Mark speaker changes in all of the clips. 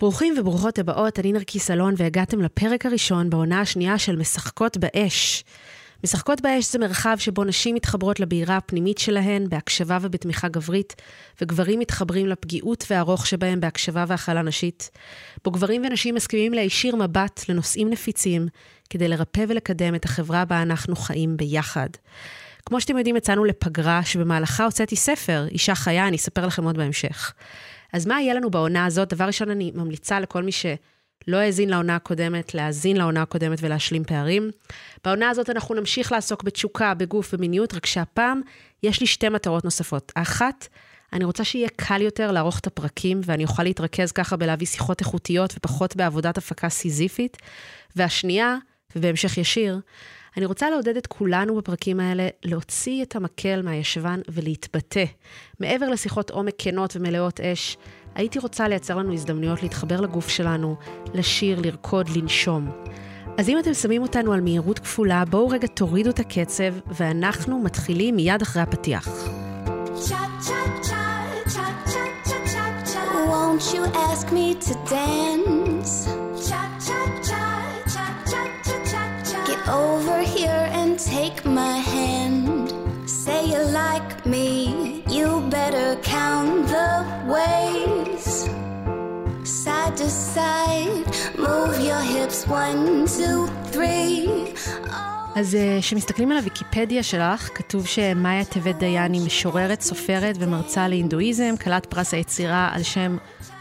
Speaker 1: ברוכים וברוכות הבאות, אני נרקיס אלון, והגעתם לפרק הראשון בעונה השנייה של משחקות באש. משחקות באש זה מרחב שבו נשים מתחברות לבעירה הפנימית שלהן בהקשבה ובתמיכה גברית, וגברים מתחברים לפגיעות והרוך שבהם בהקשבה והכלה נשית. בו גברים ונשים מסכימים להישיר מבט לנושאים נפיצים, כדי לרפא ולקדם את החברה בה אנחנו חיים ביחד. כמו שאתם יודעים, יצאנו לפגרה שבמהלכה הוצאתי ספר, אישה חיה, אני אספר לכם עוד בהמשך. אז מה יהיה לנו בעונה הזאת? דבר ראשון, אני ממליצה לכל מי שלא האזין לעונה הקודמת, להאזין לעונה הקודמת ולהשלים פערים. בעונה הזאת אנחנו נמשיך לעסוק בתשוקה, בגוף, במיניות, רק שהפעם יש לי שתי מטרות נוספות. האחת, אני רוצה שיהיה קל יותר לערוך את הפרקים, ואני אוכל להתרכז ככה בלהביא שיחות איכותיות ופחות בעבודת הפקה סיזיפית. והשנייה, ובהמשך ישיר, אני רוצה לעודד את כולנו בפרקים האלה להוציא את המקל מהישבן ולהתבטא. מעבר לשיחות עומק כנות ומלאות אש, הייתי רוצה לייצר לנו הזדמנויות להתחבר לגוף שלנו, לשיר, לרקוד, לנשום. אז אם אתם שמים אותנו על מהירות כפולה, בואו רגע תורידו את הקצב, ואנחנו מתחילים מיד אחרי הפתיח. Won't you ask me to dance? Get over here and take my hand. Say you like me, you better count the ways. Side to side, move your hips one, two, three. אז כשמסתכלים על הוויקיפדיה שלך, כתוב שמאיה טבת דיין היא משוררת, סופרת ומרצה להינדואיזם, כלת פרס היצירה על שם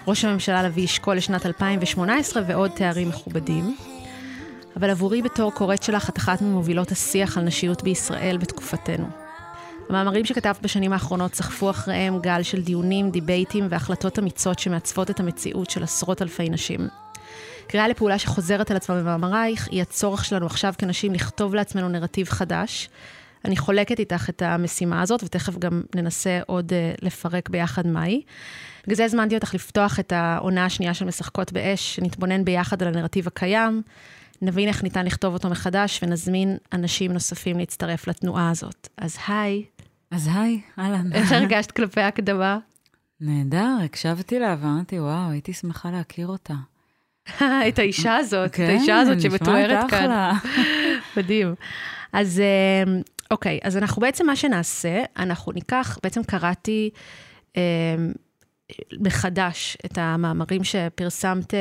Speaker 1: ראש הממשלה לוי אשכול לשנת 2018 ועוד תארים מכובדים. אבל עבורי בתור קוראת שלך, את אחת ממובילות השיח על נשיות בישראל בתקופתנו. המאמרים שכתבת בשנים האחרונות סחפו אחריהם גל של דיונים, דיבייטים והחלטות אמיצות שמעצבות את המציאות של עשרות אלפי נשים. קריאה לפעולה שחוזרת על עצמה במאמרייך היא הצורך שלנו עכשיו כנשים לכתוב לעצמנו נרטיב חדש. אני חולקת איתך את המשימה הזאת, ותכף גם ננסה עוד uh, לפרק ביחד מהי. בגלל זה הזמנתי אותך לפתוח את העונה השנייה של משחקות באש, שנתבונן ביחד על הנרטיב הקיים, נבין איך ניתן לכתוב אותו מחדש, ונזמין אנשים נוספים להצטרף לתנועה הזאת. אז היי.
Speaker 2: אז היי, אהלן.
Speaker 1: איך הרגשת כלפי ההקדמה?
Speaker 2: נהדר, הקשבתי לה ואמרתי, וואו, הייתי שמחה להכיר אותה.
Speaker 1: את האישה הזאת, את האישה הזאת שמתוארת כאן. מדהים. אז אוקיי, אז אנחנו בעצם, מה שנעשה, אנחנו ניקח, בעצם קראתי מחדש את המאמרים שפרסמת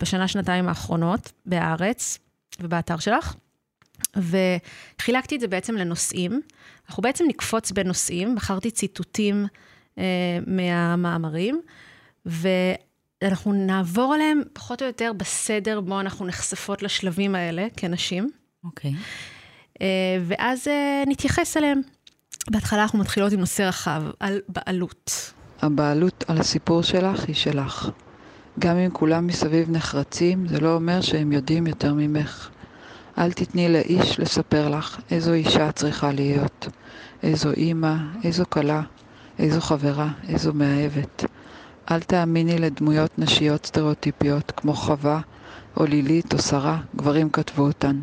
Speaker 1: בשנה, שנתיים האחרונות בהארץ ובאתר שלך, וחילקתי את זה בעצם לנושאים. אנחנו בעצם נקפוץ בין נושאים, בחרתי ציטוטים אה, מהמאמרים, ואנחנו נעבור עליהם פחות או יותר בסדר בו אנחנו נחשפות לשלבים האלה כנשים.
Speaker 2: אוקיי. Okay.
Speaker 1: אה, ואז אה, נתייחס אליהם. בהתחלה אנחנו מתחילות עם נושא רחב, על בעלות.
Speaker 3: הבעלות על הסיפור שלך היא שלך. גם אם כולם מסביב נחרצים, זה לא אומר שהם יודעים יותר ממך. אל תתני לאיש לספר לך איזו אישה צריכה להיות, איזו אימא, איזו כלה, איזו חברה, איזו מאהבת. אל תאמיני לדמויות נשיות סטריאוטיפיות כמו חווה, או לילית, או שרה, גברים כתבו אותן.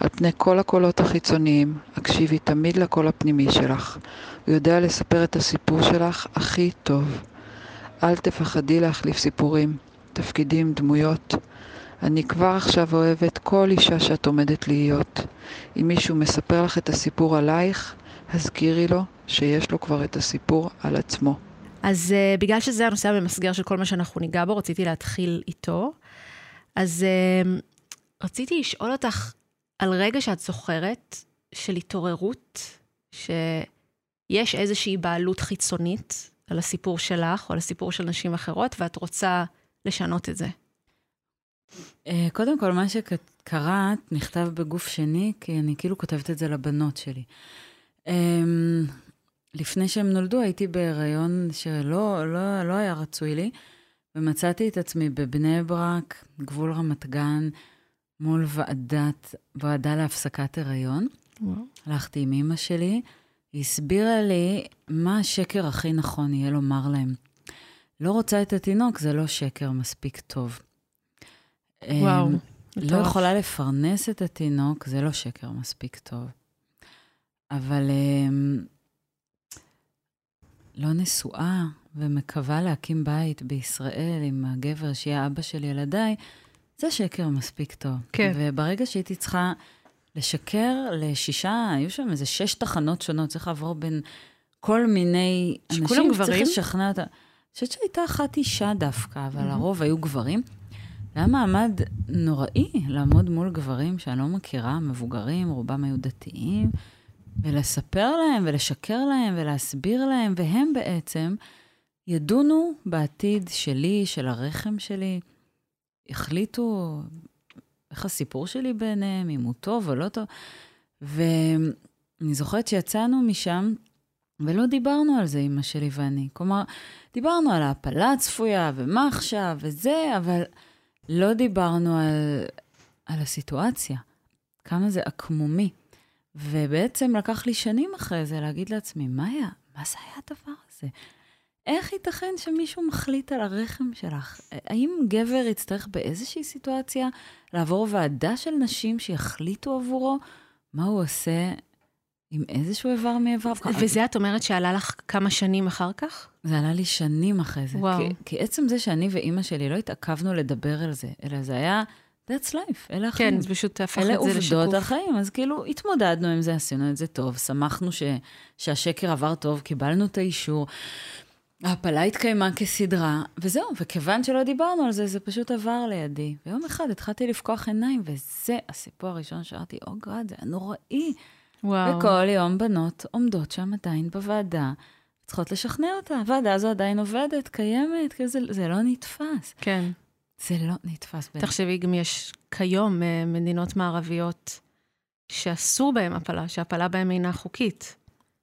Speaker 3: על פני כל הקולות החיצוניים, הקשיבי תמיד לקול הפנימי שלך. הוא יודע לספר את הסיפור שלך הכי טוב. אל תפחדי להחליף סיפורים, תפקידים, דמויות. אני כבר עכשיו אוהבת כל אישה שאת עומדת להיות. אם מישהו מספר לך את הסיפור עלייך, הזכירי לו שיש לו כבר את הסיפור על עצמו.
Speaker 1: אז uh, בגלל שזה הנושא הממסגר של כל מה שאנחנו ניגע בו, רציתי להתחיל איתו. אז uh, רציתי לשאול אותך על רגע שאת זוכרת של התעוררות, שיש איזושהי בעלות חיצונית על הסיפור שלך או על הסיפור של נשים אחרות, ואת רוצה לשנות את זה.
Speaker 2: אה, קודם כל, מה שקראת נכתב בגוף שני, כי אני כאילו כותבת את זה לבנות שלי. אמ, לפני שהם נולדו הייתי בהיריון שלא לא, לא היה רצוי לי, ומצאתי את עצמי בבני ברק, גבול רמת גן, מול ועדת, ועדה להפסקת הריון. וואו. הלכתי עם אימא שלי, היא הסבירה לי מה השקר הכי נכון יהיה לומר להם. לא רוצה את התינוק, זה לא שקר מספיק טוב.
Speaker 1: וואו.
Speaker 2: לא יכולה לפרנס את התינוק, זה לא שקר מספיק טוב. אבל לא נשואה ומקווה להקים בית בישראל עם הגבר שיהיה אבא של ילדיי, זה שקר מספיק טוב.
Speaker 1: כן.
Speaker 2: וברגע שהייתי צריכה לשקר לשישה, היו שם איזה שש תחנות שונות, צריך לעבור בין כל מיני
Speaker 1: שכולם
Speaker 2: אנשים,
Speaker 1: גברים?
Speaker 2: צריך לשכנע אותה. אני חושבת שהייתה אחת אישה דווקא, אבל הרוב היו גברים. זה היה מעמד נוראי לעמוד מול גברים שאני לא מכירה, מבוגרים, רובם היו דתיים, ולספר להם ולשקר להם ולהסביר להם, והם בעצם ידונו בעתיד שלי, של הרחם שלי, החליטו איך הסיפור שלי ביניהם, אם הוא טוב או לא טוב. ואני זוכרת שיצאנו משם, ולא דיברנו על זה, אמא שלי ואני. כלומר, דיברנו על ההפלה הצפויה, ומה עכשיו, וזה, אבל לא דיברנו על, על הסיטואציה, כמה זה עקמומי. ובעצם לקח לי שנים אחרי זה להגיד לעצמי, מה היה? מה זה היה הדבר הזה? איך ייתכן שמישהו מחליט על הרחם שלך? האם גבר יצטרך באיזושהי סיטואציה לעבור ועדה של נשים שיחליטו עבורו מה הוא עושה עם איזשהו איבר מאיבריו?
Speaker 1: וזה את אומרת שעלה לך כמה שנים אחר כך?
Speaker 2: זה עלה לי שנים אחרי זה.
Speaker 1: וואו.
Speaker 2: כי, כי עצם זה שאני ואימא שלי לא התעכבנו לדבר על זה, אלא זה היה, that's life, אלה החיים.
Speaker 1: כן, זה פשוט הפך
Speaker 2: אלה
Speaker 1: את זה לשקוף.
Speaker 2: עובדות החיים, אז כאילו התמודדנו עם זה, עשינו את זה טוב, שמחנו ש, שהשקר עבר טוב, קיבלנו את האישור. ההפלה התקיימה כסדרה, וזהו, וכיוון שלא דיברנו על זה, זה פשוט עבר לידי. ויום אחד התחלתי לפקוח עיניים, וזה הסיפור הראשון שאמרתי, או גאד, זה היה נוראי.
Speaker 1: וואו.
Speaker 2: וכל יום בנות עומדות שם עדיין בוועדה, צריכות לשכנע אותה. הוועדה הזו עדיין עובדת, קיימת, כאילו זה, זה לא נתפס.
Speaker 1: כן.
Speaker 2: זה לא נתפס.
Speaker 1: תחשבי, גם יש כיום אה, מדינות מערביות שאסור בהן הפלה, שהפלה בהן אינה חוקית.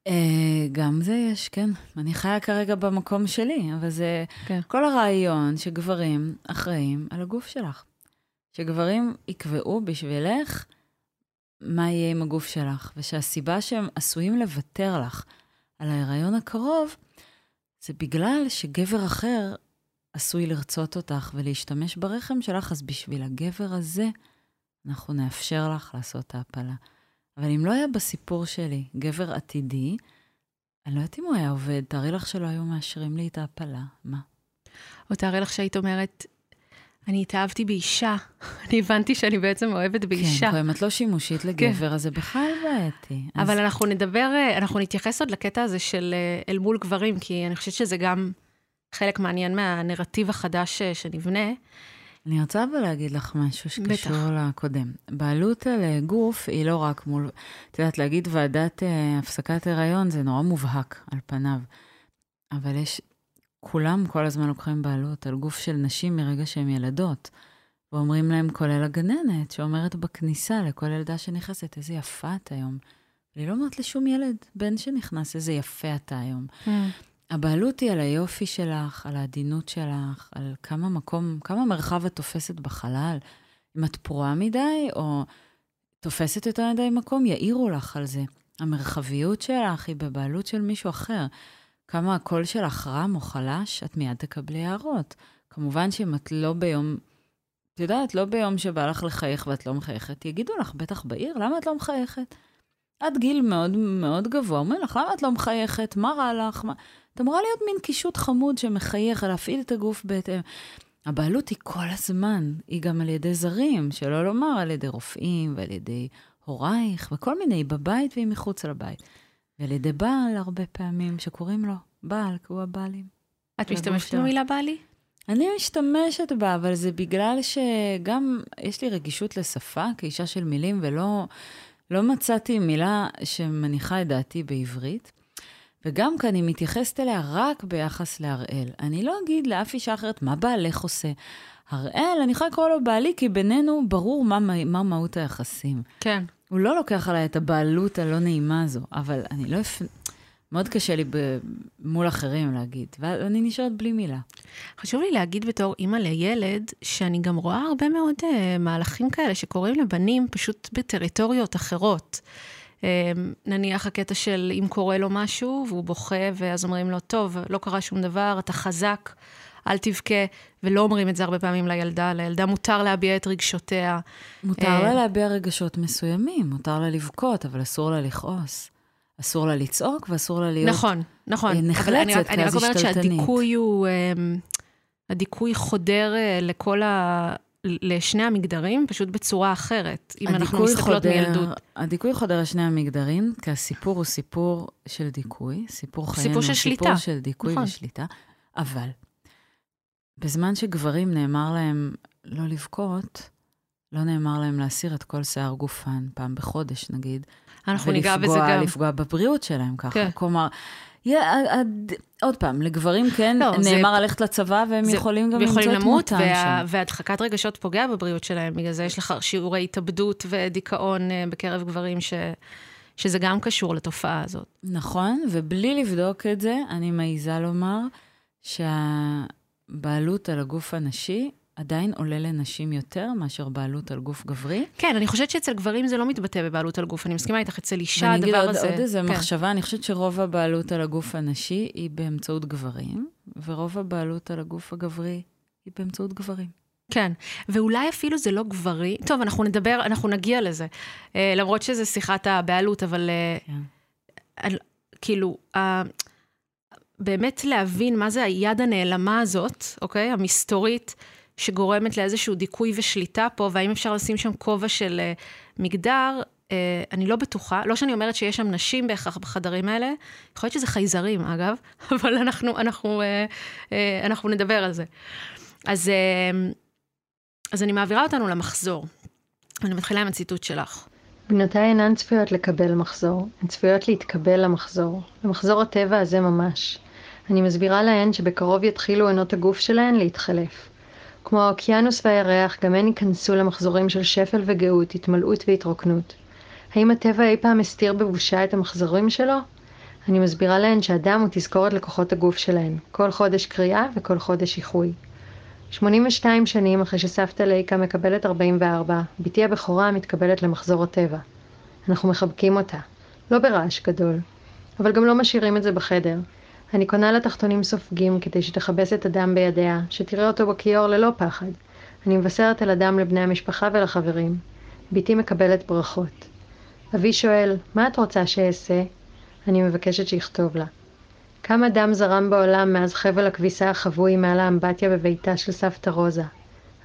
Speaker 2: אה, גם זה יש, כן. אני חיה כרגע במקום שלי, אבל זה
Speaker 1: כן.
Speaker 2: כל הרעיון שגברים אחראים על הגוף שלך. שגברים יקבעו בשבילך מה יהיה עם הגוף שלך, ושהסיבה שהם עשויים לוותר לך על ההיריון הקרוב, זה בגלל שגבר אחר עשוי לרצות אותך ולהשתמש ברחם שלך, אז בשביל הגבר הזה, אנחנו נאפשר לך לעשות את ההפלה. אבל אם לא היה בסיפור שלי גבר עתידי, אני לא יודעת אם הוא היה עובד, תארי לך שלא היו מאשרים לי את ההפלה, מה?
Speaker 1: או תארי לך שהיית אומרת, אני התאהבתי באישה, אני הבנתי שאני בעצם אוהבת באישה.
Speaker 2: כן, אם את לא שימושית לגבר, אז זה בכלל בעייתי. אז-
Speaker 1: אבל אנחנו נדבר, אה, אנחנו נתייחס עוד לקטע הזה של אה, אל מול גברים, כי אני חושבת שזה גם חלק מעניין מהנרטיב החדש אה, שנבנה.
Speaker 2: אני רוצה אבל להגיד לך משהו שקשור
Speaker 1: בטח.
Speaker 2: לקודם. בעלות על אה, גוף היא לא רק מול, את יודעת, להגיד ועדת אה, הפסקת הריון זה נורא מובהק על פניו. אבל יש, כולם כל הזמן לוקחים בעלות על גוף של נשים מרגע שהן ילדות. ואומרים להם, כולל הגננת, שאומרת בכניסה לכל ילדה שנכנסת, איזה יפה את היום. והיא לא אומרת לשום ילד, בן שנכנס, איזה יפה אתה היום. הבעלות היא על היופי שלך, על העדינות שלך, על כמה מקום, כמה מרחב את תופסת בחלל. אם את פרועה מדי, או תופסת יותר מדי מקום, יעירו לך על זה. המרחביות שלך היא בבעלות של מישהו אחר. כמה הקול שלך רם או חלש, את מיד תקבלי הערות. כמובן שאם את לא ביום, את יודעת, לא ביום שבא לך לחייך ואת לא מחייכת, יגידו לך, בטח בעיר, למה את לא מחייכת? עד גיל מאוד מאוד גבוה, אומרים לך, למה את לא מחייכת? מה רע לך? מה... את אמורה להיות מין קישוט חמוד שמחייך, להפעיל את הגוף בהתאם. הבעלות היא כל הזמן, היא גם על ידי זרים, שלא לומר על ידי רופאים ועל ידי הורייך וכל מיני, בבית והיא מחוץ לבית. ועל ידי בעל הרבה פעמים, שקוראים לו בעל, כי הוא הבעלים.
Speaker 1: את משתמשת. במילה בעלי?
Speaker 2: אני משתמשת בה, אבל זה בגלל שגם יש לי רגישות לשפה כאישה של מילים, ולא לא מצאתי מילה שמניחה את דעתי בעברית. וגם כי אני מתייחסת אליה רק ביחס להראל. אני לא אגיד לאף אישה אחרת, מה בעלך עושה? הראל, אני יכולה לקרוא לו בעלי, כי בינינו ברור מה, מה מהות היחסים.
Speaker 1: כן.
Speaker 2: הוא לא לוקח עליי את הבעלות הלא נעימה הזו, אבל אני לא... אפ... מאוד קשה לי ב... מול אחרים להגיד, ואני נשארת בלי מילה.
Speaker 1: חשוב לי להגיד בתור אימא לילד, שאני גם רואה הרבה מאוד uh, מהלכים כאלה שקורים לבנים פשוט בטריטוריות אחרות. Uh, נניח הקטע של אם קורה לו משהו והוא בוכה, ואז אומרים לו, טוב, לא קרה שום דבר, אתה חזק, אל תבכה, ולא אומרים את זה הרבה פעמים לילדה. לילדה מותר להביע את רגשותיה.
Speaker 2: מותר
Speaker 1: אה,
Speaker 2: לה להביע רגשות מסוימים, מותר לה לבכות, אבל אסור לה לכעוס. אסור לה לצעוק ואסור לה להיות
Speaker 1: נכון, נכון. אבל
Speaker 2: נחלצת,
Speaker 1: אני רק- אני רק אומרת
Speaker 2: השתלטנית.
Speaker 1: שהדיכוי הוא, אמ, הדיכוי חודר אה, לכל ה... לשני המגדרים, פשוט בצורה אחרת, אם אנחנו מסתכלות
Speaker 2: חודר-
Speaker 1: מילדות.
Speaker 2: הדיכוי חודר לשני המגדרים, כי הסיפור הוא סיפור של דיכוי, סיפור חיינו הוא
Speaker 1: של
Speaker 2: סיפור
Speaker 1: שליטה.
Speaker 2: של דיכוי
Speaker 1: נכון.
Speaker 2: ושליטה, אבל בזמן שגברים נאמר להם לא לבכות, לא נאמר להם להסיר את כל שיער גופן, פעם בחודש נגיד.
Speaker 1: אנחנו ניגע בזה
Speaker 2: ולפגוע-
Speaker 1: גם.
Speaker 2: לפגוע בבריאות שלהם ככה.
Speaker 1: כן.
Speaker 2: כלומר, עד- עוד פעם, לגברים כן
Speaker 1: לא, זה-
Speaker 2: נאמר ללכת לצבא, והם
Speaker 1: זה-
Speaker 2: יכולים גם למצוא את מותם
Speaker 1: וה-
Speaker 2: שם.
Speaker 1: והדחקת רגשות פוגע בבריאות שלהם, בגלל זה יש לך שיעורי התאבדות ודיכאון אה, בקרב גברים, ש... שזה גם קשור לתופעה הזאת.
Speaker 2: נכון, ובלי לבדוק את זה, אני מעיזה לומר שהבעלות על הגוף הנשי עדיין עולה לנשים יותר מאשר בעלות על גוף גברי.
Speaker 1: כן, אני חושבת שאצל גברים זה לא מתבטא בבעלות על גוף, אני מסכימה איתך, אצל אישה
Speaker 2: ואני
Speaker 1: הדבר
Speaker 2: אגיד עוד,
Speaker 1: הזה...
Speaker 2: עוד איזה
Speaker 1: כן.
Speaker 2: מחשבה, אני חושבת שרוב הבעלות על הגוף הנשי היא באמצעות גברים, ורוב הבעלות על הגוף הגברי היא באמצעות גברים.
Speaker 1: כן, ואולי אפילו זה לא גברי. טוב, אנחנו נדבר, אנחנו נגיע לזה. אה, למרות שזה שיחת הבעלות, אבל אה,
Speaker 2: כן.
Speaker 1: על, כאילו, אה, באמת להבין מה זה היד הנעלמה הזאת, אוקיי? המסתורית, שגורמת לאיזשהו דיכוי ושליטה פה, והאם אפשר לשים שם כובע של אה, מגדר, אה, אני לא בטוחה. לא שאני אומרת שיש שם נשים בהכרח בחדרים האלה, יכול להיות שזה חייזרים, אגב, אבל אנחנו, אנחנו, אה, אה, אנחנו נדבר על זה. אז, אה, אז אני מעבירה אותנו למחזור. אני מתחילה עם הציטוט שלך.
Speaker 4: בנותיי אינן צפויות לקבל מחזור, הן צפויות להתקבל למחזור, למחזור הטבע הזה ממש. אני מסבירה להן שבקרוב יתחילו עונות הגוף שלהן להתחלף. כמו האוקיינוס והירח, גם הן ייכנסו למחזורים של שפל וגאות, התמלאות והתרוקנות. האם הטבע אי פעם הסתיר בבושה את המחזורים שלו? אני מסבירה להן שהדם הוא תזכורת לכוחות הגוף שלהן, כל חודש קריאה וכל חודש איחוי. 82 שנים אחרי שסבתא ליקה מקבלת 44, בתי הבכורה מתקבלת למחזור הטבע. אנחנו מחבקים אותה, לא ברעש גדול, אבל גם לא משאירים את זה בחדר. אני קונה לה תחתונים סופגים כדי שתכבס את הדם בידיה, שתראה אותו בכיור ללא פחד. אני מבשרת על הדם לבני המשפחה ולחברים. בתי מקבלת ברכות. אבי שואל, מה את רוצה שאעשה? אני מבקשת שיכתוב לה. כמה דם זרם בעולם מאז חבל הכביסה החבוי מעל האמבטיה בביתה של סבתא רוזה.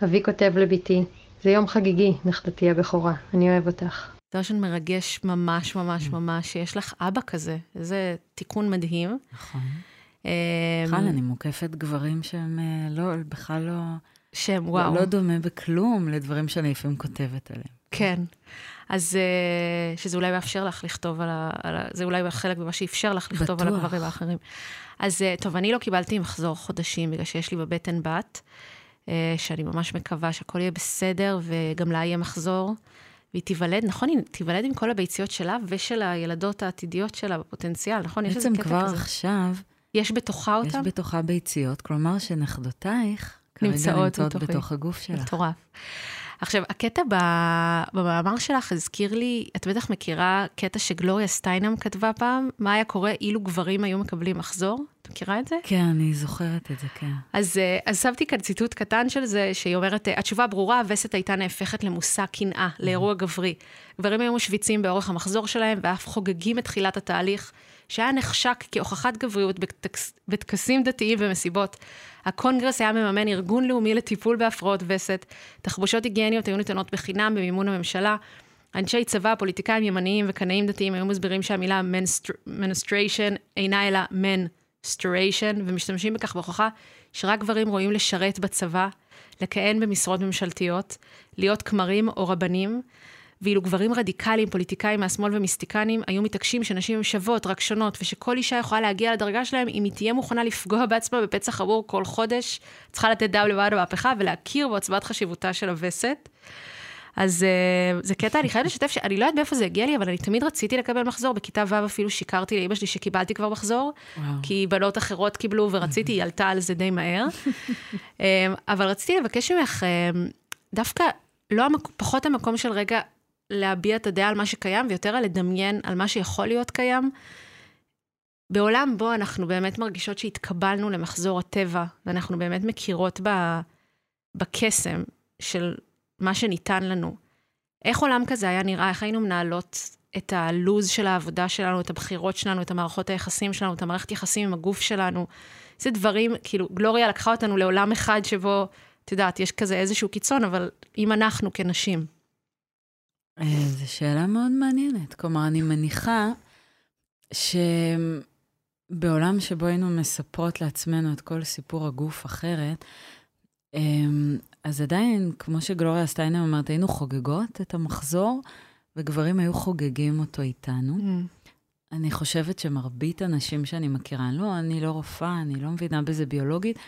Speaker 4: אבי כותב לבתי, זה יום חגיגי, נכדתי הבכורה, אני אוהב אותך.
Speaker 1: זה ראשון מרגש ממש ממש ממש, שיש לך אבא כזה, איזה תיקון מדהים.
Speaker 2: נכון.
Speaker 1: אמ,
Speaker 2: בכלל, אני מוקפת גברים שהם אה, לא, בכלל לא...
Speaker 1: שהם,
Speaker 2: וואו.
Speaker 1: וואו.
Speaker 2: לא דומה בכלום לדברים שאני לפעמים כותבת עליהם.
Speaker 1: כן. אז אה, שזה אולי מאפשר לך לכתוב על ה... על ה זה אולי חלק ממה שאפשר לך לכתוב על
Speaker 2: בטוח.
Speaker 1: הגברים האחרים. אז אה, טוב, אני לא קיבלתי מחזור חודשים, בגלל שיש לי בבטן בת, שאני ממש מקווה שהכל יהיה בסדר, וגם לה יהיה מחזור. והיא תיוולד, נכון, היא תיוולד עם כל הביציות שלה ושל הילדות העתידיות שלה בפוטנציאל, נכון? יש איזה
Speaker 2: בעצם
Speaker 1: קטע
Speaker 2: כבר
Speaker 1: כזה.
Speaker 2: עכשיו,
Speaker 1: יש בתוכה
Speaker 2: יש
Speaker 1: אותם?
Speaker 2: בתוכה ביציות, כלומר שנכדותייך כרגע
Speaker 1: נמצאות
Speaker 2: נמצאות
Speaker 1: בתוכי.
Speaker 2: בתוך הגוף שלך.
Speaker 1: מטורף. עכשיו, הקטע. במאמר שלך הזכיר לי, את בטח מכירה קטע שגלוריה סטיינם כתבה פעם, מה היה קורה אילו גברים היו מקבלים מחזור? את מכירה את זה?
Speaker 2: כן, אני זוכרת את זה, כן.
Speaker 1: אז, אה, אז שמתי כאן ציטוט קטן של זה, שהיא אומרת, אה, התשובה ברורה, הווסת הייתה נהפכת למושא קנאה, לאירוע גברי. גברים היו משוויצים באורך המחזור שלהם, ואף חוגגים את תחילת התהליך, שהיה נחשק כהוכחת גבריות בטקס, בטקסים דתיים ומסיבות. הקונגרס היה מממן ארגון לאומי לטיפול בהפרעות וסת, תחבושות היגייניות היו ניתנות בחינם במימון הממשלה, אנשי צבא, פוליטיקאים ימניים וקנאים דתיים היו מסבירים שהמילה menstruation אינה אלא men-struation, ומשתמשים בכך בהוכחה שרק גברים רואים לשרת בצבא, לכהן במשרות ממשלתיות, להיות כמרים או רבנים, ואילו גברים רדיקליים, פוליטיקאים מהשמאל ומיסטיקנים, היו מתעקשים שנשים הן שוות, רק שונות, ושכל אישה יכולה להגיע לדרגה שלהם אם היא תהיה מוכנה לפגוע בעצמה בפצע חמור כל חודש, צריכה לתת דם לבעד המהפכה ולהכיר בעוצמת חשיבותה של הווסת. אז uh, זה קטע, אני חייבת לשתף שאני לא יודעת מאיפה זה הגיע לי, אבל אני תמיד רציתי לקבל מחזור, בכיתה ו' אפילו שיקרתי לאמא שלי שקיבלתי כבר מחזור,
Speaker 2: וואו.
Speaker 1: כי בנות אחרות קיבלו ורציתי, היא עלתה על זה די מהר. um, אבל רציתי לבקש ממך, um, דווקא לא המק... פחות המקום של רגע להביע את הדעה על מה שקיים, ויותר על לדמיין על מה שיכול להיות קיים. בעולם בו אנחנו באמת מרגישות שהתקבלנו למחזור הטבע, ואנחנו באמת מכירות ב... בקסם של מה שניתן לנו. איך עולם כזה היה נראה, איך היינו מנהלות את הלוז של העבודה שלנו, את הבחירות שלנו, את המערכות היחסים שלנו, את המערכת יחסים עם הגוף שלנו. זה דברים, כאילו, גלוריה לקחה אותנו לעולם אחד שבו, את יודעת, יש כזה איזשהו קיצון, אבל אם אנחנו כנשים.
Speaker 2: זו שאלה מאוד מעניינת. כלומר, אני מניחה שבעולם שבו היינו מספרות לעצמנו את כל סיפור הגוף אחרת, אמ, אז עדיין, כמו שגלוריה סטיינר אומרת, היינו חוגגות את המחזור, וגברים היו חוגגים אותו איתנו. Mm. אני חושבת שמרבית הנשים שאני מכירה, לא, אני לא רופאה, אני לא מבינה בזה ביולוגית,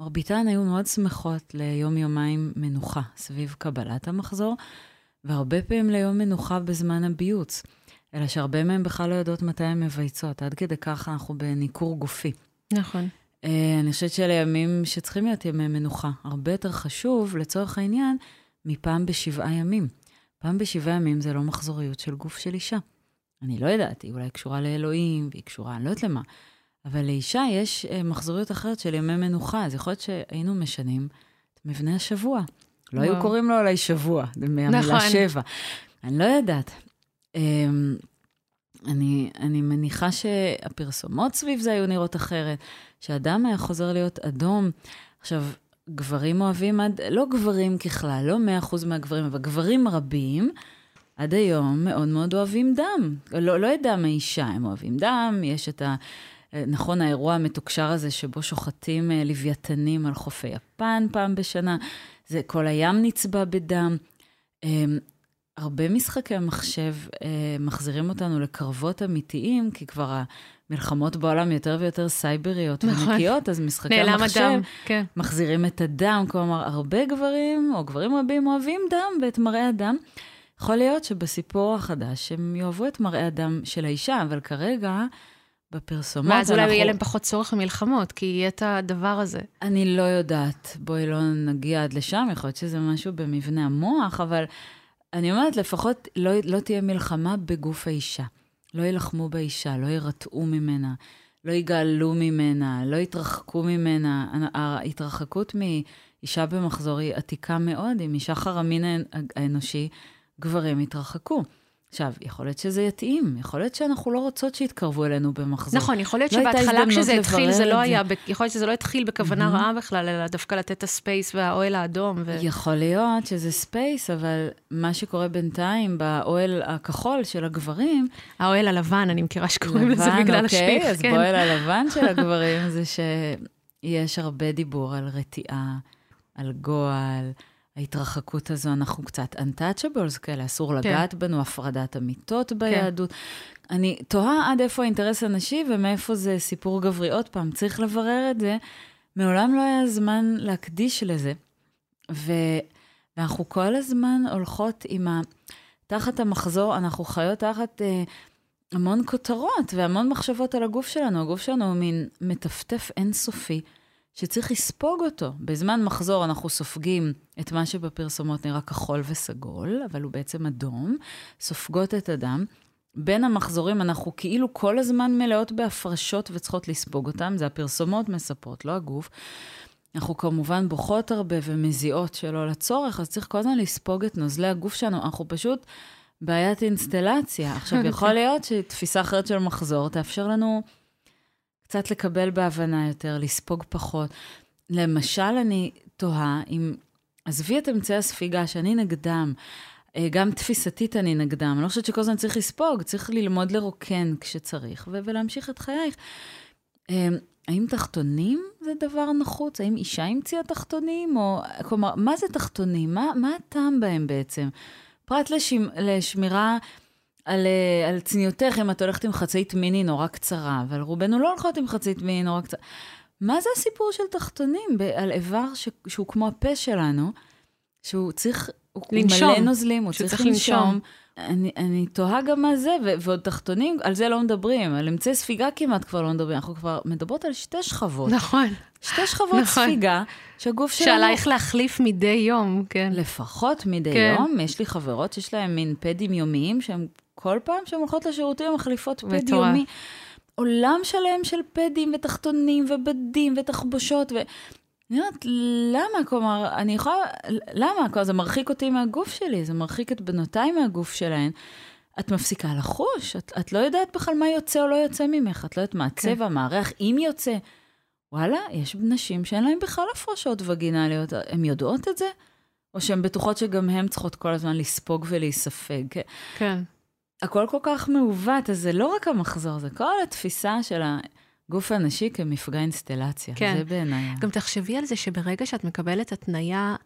Speaker 2: מרביתן היו מאוד שמחות ליום-יומיים מנוחה סביב קבלת המחזור, והרבה פעמים ליום מנוחה בזמן הביוץ. אלא שהרבה מהן בכלל לא יודעות מתי הן מבייצות, עד כדי ככה אנחנו בניכור גופי.
Speaker 1: נכון.
Speaker 2: Uh, אני חושבת שאלה ימים שצריכים להיות ימי מנוחה. הרבה יותר חשוב, לצורך העניין, מפעם בשבעה ימים. פעם בשבעה ימים זה לא מחזוריות של גוף של אישה. אני לא יודעת, היא אולי קשורה לאלוהים, והיא קשורה, אני לא יודעת למה. אבל לאישה יש uh, מחזוריות אחרת של ימי מנוחה, אז יכול להיות שהיינו משנים את מבנה השבוע. לא היו קוראים לו אולי שבוע, מהמילה נכון. שבע. אני לא יודעת. Um, אני, אני מניחה שהפרסומות סביב זה היו נראות אחרת, שאדם היה חוזר להיות אדום. עכשיו, גברים אוהבים עד, לא גברים ככלל, לא 100% מהגברים, אבל גברים רבים, עד היום מאוד מאוד אוהבים דם. לא, לא את דם האישה, הם אוהבים דם, יש את ה... נכון, האירוע המתוקשר הזה שבו שוחטים אה, לוויתנים על חופי יפן פעם בשנה, זה כל הים נצבע בדם. אמ, הרבה משחקי מחשב אה, מחזירים אותנו לקרבות אמיתיים, כי כבר המלחמות בעולם יותר ויותר סייבריות נכון. ונקיות, אז משחקי המחשב הדם, כן. מחזירים את הדם. כלומר, הרבה גברים, או גברים רבים, אוהבים דם ואת מראה הדם. יכול להיות שבסיפור החדש הם יאהבו את מראה הדם של האישה, אבל כרגע, בפרסומות
Speaker 1: ואז אולי. יהיה להם פחות צורך במלחמות, כי יהיה את הדבר הזה.
Speaker 2: אני לא יודעת. בואי לא נגיע עד לשם, יכול להיות שזה משהו במבנה המוח, אבל... אני אומרת, לפחות לא, לא תהיה מלחמה בגוף האישה. לא יילחמו באישה, לא יירתעו ממנה, לא יגאלו ממנה, לא יתרחקו ממנה. ההתרחקות מאישה במחזור היא עתיקה מאוד, אם משחר המין האנושי, גברים יתרחקו. עכשיו, יכול להיות שזה יתאים, יכול להיות שאנחנו לא רוצות שיתקרבו אלינו במחזור.
Speaker 1: נכון, יכול להיות לא שבהתחלה כשזה התחיל, זה לא היה. יכול להיות שזה לא התחיל בכוונה mm-hmm. רעה בכלל, אלא דווקא לתת את ה space והאוהל האדום. ו...
Speaker 2: יכול להיות שזה space, אבל מה שקורה בינתיים באוהל הכחול של הגברים...
Speaker 1: האוהל הלבן, אני מכירה שקוראים לזה בגלל
Speaker 2: אוקיי,
Speaker 1: השפיך,
Speaker 2: אז כן. באוהל הלבן של הגברים זה שיש הרבה דיבור על רתיעה, על גועל. ההתרחקות הזו, אנחנו קצת untouchables כאלה, אסור כן. לגעת בנו, הפרדת אמיתות כן. ביהדות. כן. אני תוהה עד איפה האינטרס הנשי ומאיפה זה סיפור גברי. עוד פעם, צריך לברר את זה. מעולם לא היה זמן להקדיש לזה. ו... ואנחנו כל הזמן הולכות עם ה... תחת המחזור, אנחנו חיות תחת אה, המון כותרות והמון מחשבות על הגוף שלנו. הגוף שלנו הוא מין מטפטף אינסופי. שצריך לספוג אותו. בזמן מחזור אנחנו סופגים את מה שבפרסומות נראה כחול וסגול, אבל הוא בעצם אדום, סופגות את הדם. בין המחזורים אנחנו כאילו כל הזמן מלאות בהפרשות וצריכות לספוג אותם, זה הפרסומות מספרות, לא הגוף. אנחנו כמובן בוכות הרבה ומזיעות שלא לצורך, אז צריך כל הזמן לספוג את נוזלי הגוף שלנו. אנחנו פשוט בעיית אינסטלציה. עכשיו, יכול להיות שתפיסה אחרת של מחזור תאפשר לנו קצת לקבל בהבנה יותר, לספוג פחות. למשל, אני תוהה אם, עזבי את אמצעי הספיגה, שאני נגדם, אה, גם תפיסתית אני נגדם. אני לא חושבת שכל הזמן צריך לספוג, צריך ללמוד לרוקן כשצריך, ו- ולהמשיך את חייך. אה, האם תחתונים זה דבר נחוץ? האם אישה המציאה תחתונים? או, כלומר, מה זה תחתונים? מה, מה הטעם בהם בעצם? פרט לשמ, לשמירה על, אה, על צניעותך, אם את הולכת עם חצאית מיני נורא קצרה, אבל רובנו לא הולכות עם חצאית מיני נורא קצרה. מה זה הסיפור של תחתונים על איבר ש, שהוא כמו הפה שלנו, שהוא צריך, הוא לנשום. מלא נוזלים, הוא צריך לנשום. לנשום. אני, אני תוהה גם מה זה, ו- ועוד תחתונים, על זה לא מדברים. על אמצעי ספיגה כמעט כבר לא מדברים. אנחנו כבר מדברות על שתי שכבות.
Speaker 1: נכון.
Speaker 2: שתי שכבות נכון. ספיגה, שהגוף שלנו...
Speaker 1: שעלייך להחליף מדי יום, כן.
Speaker 2: לפחות מדי כן. יום. יש לי חברות שיש להן מין פדים יומיים, שהן כל פעם שהן הולכות לשירותים, מחליפות פד יומי. עולם שלם של פדים ותחתונים ובדים ותחבושות. ו... אני אומרת, למה? כלומר, אני יכולה... למה? כלומר, זה מרחיק אותי מהגוף שלי, זה מרחיק את בנותיי מהגוף שלהן. את מפסיקה לחוש, את, את לא יודעת בכלל מה יוצא או לא יוצא ממך, את לא יודעת מה הצבע, כן. מה הריח, אם יוצא. וואלה, יש נשים שאין להן בכלל הפרשות וגינליות, הן יודעות את זה? או שהן בטוחות שגם הן צריכות כל הזמן לספוג ולהיספג?
Speaker 1: כן.
Speaker 2: הכל כל כך מעוות, אז זה לא רק המחזור, זה כל התפיסה של הגוף הנשי כמפגע אינסטלציה. כן. זה בעיניי.
Speaker 1: גם תחשבי על זה שברגע שאת מקבלת התניה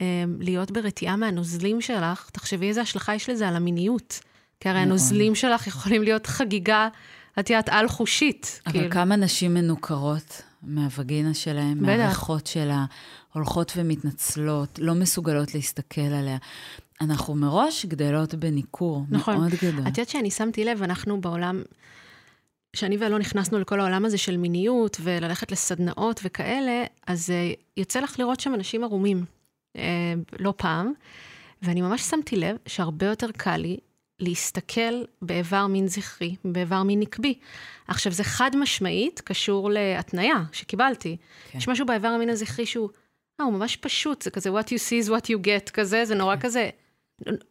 Speaker 1: אה, להיות ברתיעה מהנוזלים שלך, תחשבי איזה השלכה יש לזה על המיניות. כי הרי הנוזלים שלך יכולים להיות חגיגה, את יודעת, על-חושית.
Speaker 2: אבל כאילו. כמה נשים מנוכרות מהווגינה שלהם, מהריחות שלה, הולכות ומתנצלות, לא מסוגלות להסתכל עליה. אנחנו מראש גדלות בניכור נכון. מאוד גדול.
Speaker 1: את יודעת שאני שמתי לב, אנחנו בעולם, שאני ואלון נכנסנו לכל העולם הזה של מיניות וללכת לסדנאות וכאלה, אז uh, יוצא לך לראות שם אנשים ערומים, uh, לא פעם, ואני ממש שמתי לב שהרבה יותר קל לי להסתכל באיבר מין זכרי, באיבר מין נקבי. עכשיו, זה חד משמעית קשור להתניה שקיבלתי. כן. יש משהו באיבר המין הזכרי שהוא, אה, הוא ממש פשוט, זה כזה what you see is what you get כזה, זה נורא כן. כזה,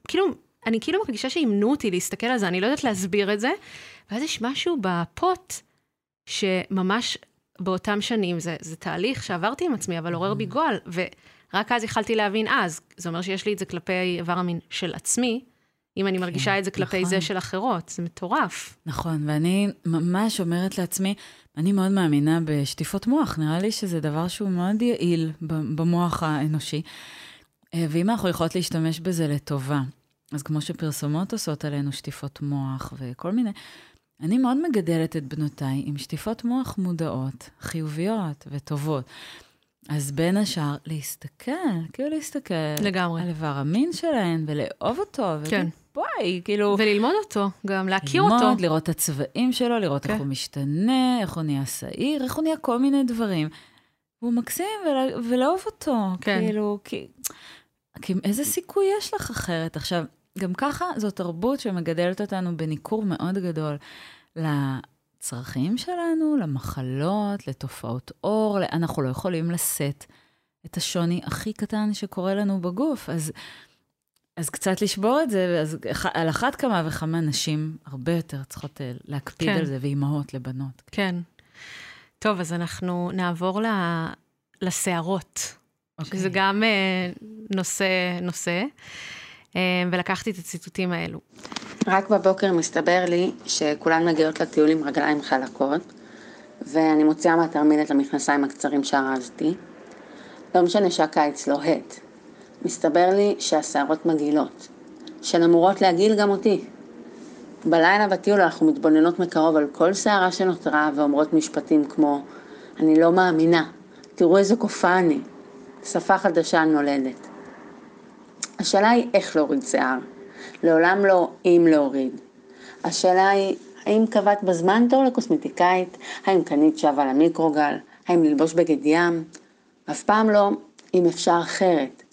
Speaker 1: כאילו, אני כאילו מרגישה שאימנו אותי להסתכל על זה, אני לא יודעת להסביר את זה, ואז יש משהו בפוט שממש באותם שנים, זה, זה תהליך שעברתי עם עצמי, אבל עורר בי mm. גועל, ורק אז יכלתי להבין, אז, זה אומר שיש לי את זה כלפי איבר המין של עצמי, אם אני מרגישה כן, את זה כלפי נכון. זה של אחרות, זה מטורף.
Speaker 2: נכון, ואני ממש אומרת לעצמי, אני מאוד מאמינה בשטיפות מוח, נראה לי שזה דבר שהוא מאוד יעיל במוח האנושי. אה, ואם אנחנו יכולות להשתמש בזה לטובה, אז כמו שפרסומות עושות עלינו שטיפות מוח וכל מיני, אני מאוד מגדלת את בנותיי עם שטיפות מוח מודעות, חיוביות וטובות. אז בין השאר, להסתכל, כאילו להסתכל.
Speaker 1: לגמרי.
Speaker 2: על איבר המין שלהן ולאהוב אותו. כן. בואי, כאילו...
Speaker 1: וללמוד אותו, גם להכיר
Speaker 2: ללמוד,
Speaker 1: אותו.
Speaker 2: ללמוד, לראות את הצבעים שלו, לראות כן. איך הוא משתנה, איך הוא נהיה שעיר, איך הוא נהיה כל מיני דברים. הוא מקסים, ולאהוב אותו. כן. כאילו, כי... כי איזה סיכוי יש לך אחרת? עכשיו, גם ככה זו תרבות שמגדלת אותנו בניכור מאוד גדול לצרכים שלנו, למחלות, לתופעות אור, אנחנו לא יכולים לשאת את השוני הכי קטן שקורה לנו בגוף. אז, אז קצת לשבור את זה, אז על אחת כמה וכמה נשים הרבה יותר צריכות אה, להקפיד כן. על זה, ואימהות לבנות.
Speaker 1: כן. טוב, אז אנחנו נעבור לסערות. Okay. שזה אוקיי. גם uh, נושא, נושא, uh, ולקחתי את הציטוטים האלו.
Speaker 5: רק בבוקר מסתבר לי שכולן מגיעות לטיול עם רגליים חלקות, ואני מוציאה מהתרמיל את המכנסיים הקצרים שארזתי. לא משנה שהקיץ לוהט. מסתבר לי שהשערות מגעילות, שהן אמורות להגעיל גם אותי. בלילה בטיול אנחנו מתבוננות מקרוב על כל שערה שנותרה ואומרות משפטים כמו אני לא מאמינה, תראו איזה קופה אני, שפה חדשה נולדת. השאלה היא איך להוריד שיער. לעולם לא אם להוריד. השאלה היא, האם קבעת בזמן תור לקוסמטיקאית? האם קנית שווה למיקרוגל? האם ללבוש בגד ים? אף פעם לא אם אפשר אחרת.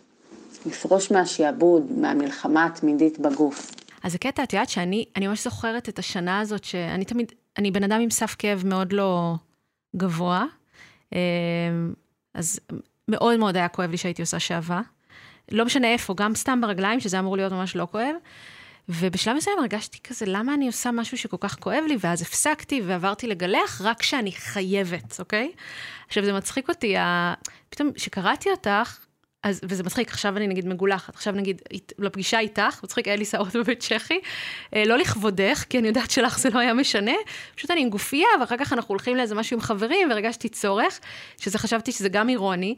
Speaker 5: לפרוש מהשעבוד, מהמלחמה התמידית בגוף.
Speaker 1: אז זה קטע, את יודעת שאני אני ממש זוכרת את השנה הזאת, שאני תמיד, אני בן אדם עם סף כאב מאוד לא גבוה. אמ, אז מאוד מאוד היה כואב לי שהייתי עושה שעווה. לא משנה איפה, גם סתם ברגליים, שזה אמור להיות ממש לא כואב. ובשלב מסוים הרגשתי כזה, למה אני עושה משהו שכל כך כואב לי? ואז הפסקתי ועברתי לגלח רק כשאני חייבת, אוקיי? עכשיו, זה מצחיק אותי. פתאום, כשקראתי אותך, אז, וזה מצחיק, עכשיו אני נגיד מגולחת, עכשיו נגיד לפגישה איתך, מצחיק, היה לי שערות בבית צ'כי, אה, לא לכבודך, כי אני יודעת שלך זה לא היה משנה, פשוט אני עם גופייה, ואחר כך אנחנו הולכים לאיזה משהו עם חברים, והרגשתי צורך, שזה חשבתי שזה גם אירוני.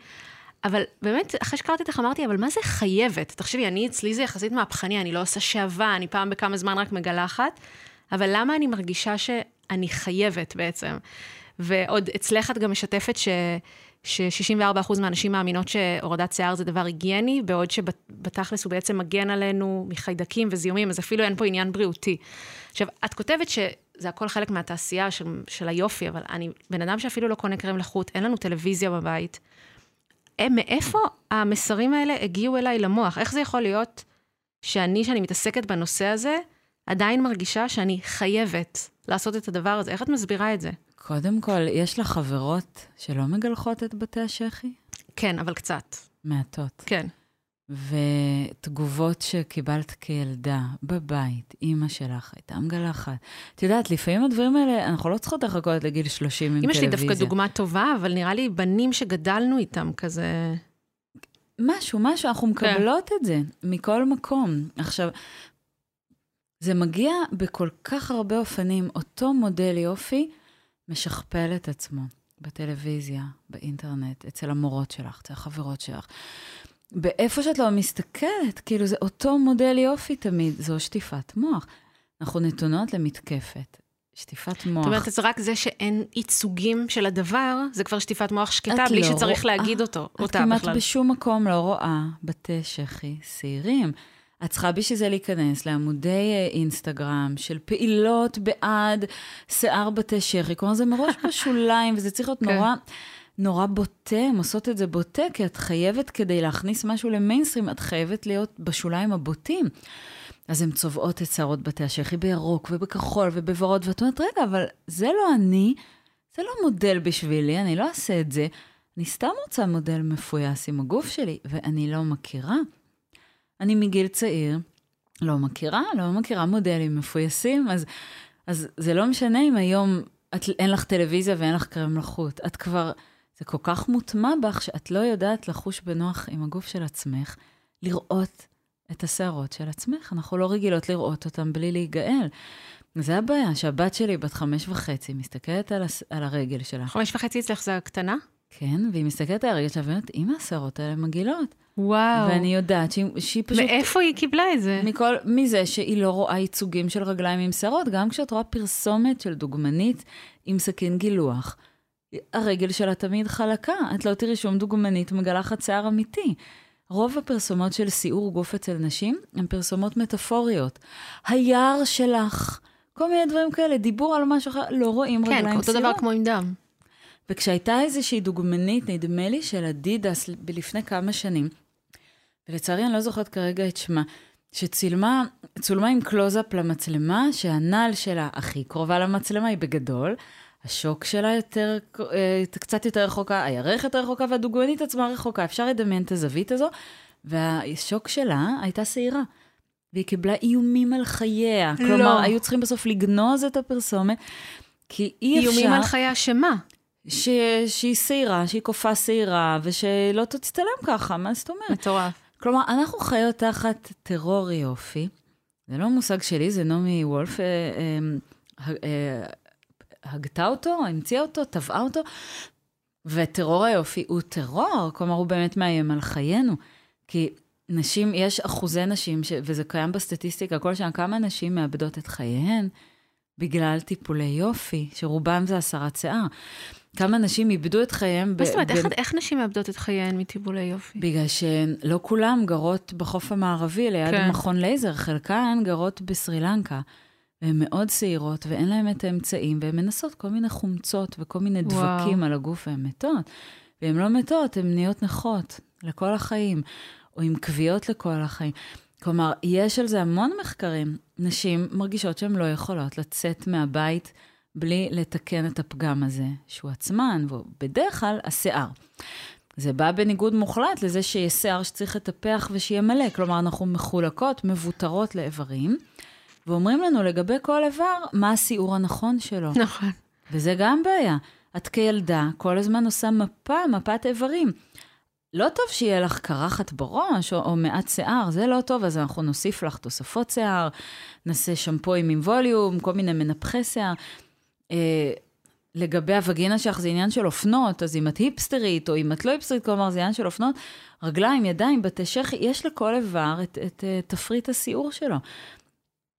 Speaker 1: אבל באמת, אחרי שקראתי אותך אמרתי, אבל מה זה חייבת? תחשבי, אני, אצלי זה יחסית מהפכני, אני לא עושה שעווה, אני פעם בכמה זמן רק מגלחת, אבל למה אני מרגישה שאני חייבת בעצם? ועוד אצלך את גם משתפת ש... ש-64% מהנשים מאמינות שהורדת שיער זה דבר היגייני, בעוד שבתכלס הוא בעצם מגן עלינו מחיידקים וזיהומים, אז אפילו אין פה עניין בריאותי. עכשיו, את כותבת שזה הכל חלק מהתעשייה של, של היופי, אבל אני בן אדם שאפילו לא קונה קרם לחוט, אין לנו טלוויזיה בבית. הם, מאיפה המסרים האלה הגיעו אליי למוח? איך זה יכול להיות שאני, שאני מתעסקת בנושא הזה, עדיין מרגישה שאני חייבת לעשות את הדבר הזה? איך את מסבירה את זה?
Speaker 2: קודם כל, יש לך חברות שלא מגלחות את בתי השחי?
Speaker 1: כן, אבל קצת.
Speaker 2: מעטות.
Speaker 1: כן.
Speaker 2: ותגובות שקיבלת כילדה בבית, אימא שלך הייתה מגלחת. את יודעת, לפעמים הדברים האלה, אנחנו לא צריכות לחכות לגיל 30 עם טלוויזיה.
Speaker 1: אמא שלי דווקא דוגמה טובה, אבל נראה לי בנים שגדלנו איתם כזה...
Speaker 2: משהו, משהו, אנחנו מקבלות כן. את זה מכל מקום. עכשיו, זה מגיע בכל כך הרבה אופנים. אותו מודל יופי משכפל את עצמו בטלוויזיה, באינטרנט, אצל המורות שלך, אצל החברות שלך. באיפה שאת לא מסתכלת, כאילו זה אותו מודל יופי תמיד, זו שטיפת מוח. אנחנו נתונות למתקפת. שטיפת מוח.
Speaker 1: זאת אומרת, זה רק זה שאין ייצוגים של הדבר, זה כבר שטיפת מוח שקטה, בלי לא שצריך רואה, להגיד אותו,
Speaker 2: אותה בכלל. את כמעט בשום מקום לא רואה בתי שחי שעירים. את צריכה בשביל זה להיכנס לעמודי אה, אינסטגרם של פעילות בעד שיער בתי שחי. כלומר, זה מראש בשוליים, וזה צריך להיות כן. נורא... נורא בוטה, הן עושות את זה בוטה, כי את חייבת, כדי להכניס משהו למיינסטרים, את חייבת להיות בשוליים הבוטים. אז הן צובעות את שערות בתי השחי בירוק ובכחול ובוורוד, ואת אומרת, רגע, אבל זה לא אני, זה לא מודל בשבילי, אני לא אעשה את זה. אני סתם רוצה מודל מפויס עם הגוף שלי, ואני לא מכירה. אני מגיל צעיר לא מכירה, לא מכירה מודלים מפויסים, אז, אז זה לא משנה אם היום את, אין לך טלוויזיה ואין לך קרם לחוט. את כבר, זה כל כך מוטמע בך, שאת לא יודעת לחוש בנוח עם הגוף של עצמך, לראות את השערות של עצמך. אנחנו לא רגילות לראות אותן בלי להיגאל. זה הבעיה, שהבת שלי, בת חמש וחצי, מסתכלת על, הס... על הרגל שלה.
Speaker 1: חמש וחצי אצלך זה הקטנה?
Speaker 2: כן, והיא מסתכלת על הרגל שלה ואומרת, אמא, השערות האלה מגעילות.
Speaker 1: וואו.
Speaker 2: ואני יודעת שהיא, שהיא פשוט...
Speaker 1: מאיפה היא קיבלה את זה?
Speaker 2: מכל, מזה שהיא לא רואה ייצוגים של רגליים עם שערות, גם כשאת רואה פרסומת של דוגמנית עם סכין גילוח. הרגל שלה תמיד חלקה, את לא תראי שום דוגמנית מגלחת שיער אמיתי. רוב הפרסומות של סיעור גוף אצל נשים הן פרסומות מטאפוריות. היער שלך, כל מיני דברים כאלה, דיבור על משהו אחר, לא רואים כן, רגליים סיעור.
Speaker 1: כן, אותו דבר כמו עם דם.
Speaker 2: וכשהייתה איזושהי דוגמנית, נדמה לי של אדידס, לפני כמה שנים, ולצערי אני לא זוכרת כרגע את שמה, שצילמה, צולמה עם קלוזאפ למצלמה, שהנעל שלה הכי קרובה למצלמה היא בגדול, השוק שלה יותר, אה, קצת יותר רחוקה, הירך יותר רחוקה והדוגמנית עצמה רחוקה. אפשר לדמיין את הזווית הזו, והשוק שלה הייתה שעירה. והיא קיבלה איומים על חייה. לא. כלומר, היו צריכים בסוף לגנוז את הפרסומת, כי אי
Speaker 1: אפשר... איומים על חייה שמה?
Speaker 2: ש... שהיא שעירה, שהיא קופה שעירה, ושלא תצטלם ככה, מה זאת אומרת?
Speaker 1: מטורף.
Speaker 2: כלומר, אנחנו חיות תחת טרור יופי. זה לא מושג שלי, זה נעמי וולף אה, אה, אה, הגתה אותו, המציאה אותו, טבעה אותו. וטרור היופי הוא טרור, כלומר, הוא באמת מאיים על חיינו. כי נשים, יש אחוזי נשים, ש, וזה קיים בסטטיסטיקה כל שנה, כמה נשים מאבדות את חייהן בגלל טיפולי יופי, שרובם זה הסרת שיער. כמה נשים איבדו את חייהם.
Speaker 1: מה זאת אומרת, איך, איך נשים מאבדות את חייהן מטיפולי יופי?
Speaker 2: בגלל שלא כולם גרות בחוף המערבי, ליד כן. מכון לייזר, חלקן גרות בסרי לנקה. והן מאוד צעירות, ואין להן את האמצעים, והן מנסות כל מיני חומצות וכל מיני דבקים וואו. על הגוף, והן מתות. והן לא מתות, הן נהיות נכות לכל החיים, או עם כוויות לכל החיים. כלומר, יש על זה המון מחקרים. נשים מרגישות שהן לא יכולות לצאת מהבית בלי לתקן את הפגם הזה, שהוא עצמן, ובדרך כלל השיער. זה בא בניגוד מוחלט לזה שיש שיער שצריך לטפח ושיהיה מלא. כלומר, אנחנו מחולקות, מבוטרות לאיברים. ואומרים לנו לגבי כל איבר, מה הסיעור הנכון שלו.
Speaker 1: נכון.
Speaker 2: וזה גם בעיה. את כילדה כל הזמן עושה מפה, מפת איברים. לא טוב שיהיה לך קרחת בראש או, או מעט שיער, זה לא טוב, אז אנחנו נוסיף לך תוספות שיער, נעשה שמפוים עם ווליום, כל מיני מנפחי שיער. אה, לגבי הווגינה שלך זה עניין של אופנות, אז אם את היפסטרית או אם את לא היפסטרית, כלומר זה עניין של אופנות, רגליים, ידיים, בתי שחי, יש לכל איבר את, את, את אה, תפריט הסיעור שלו.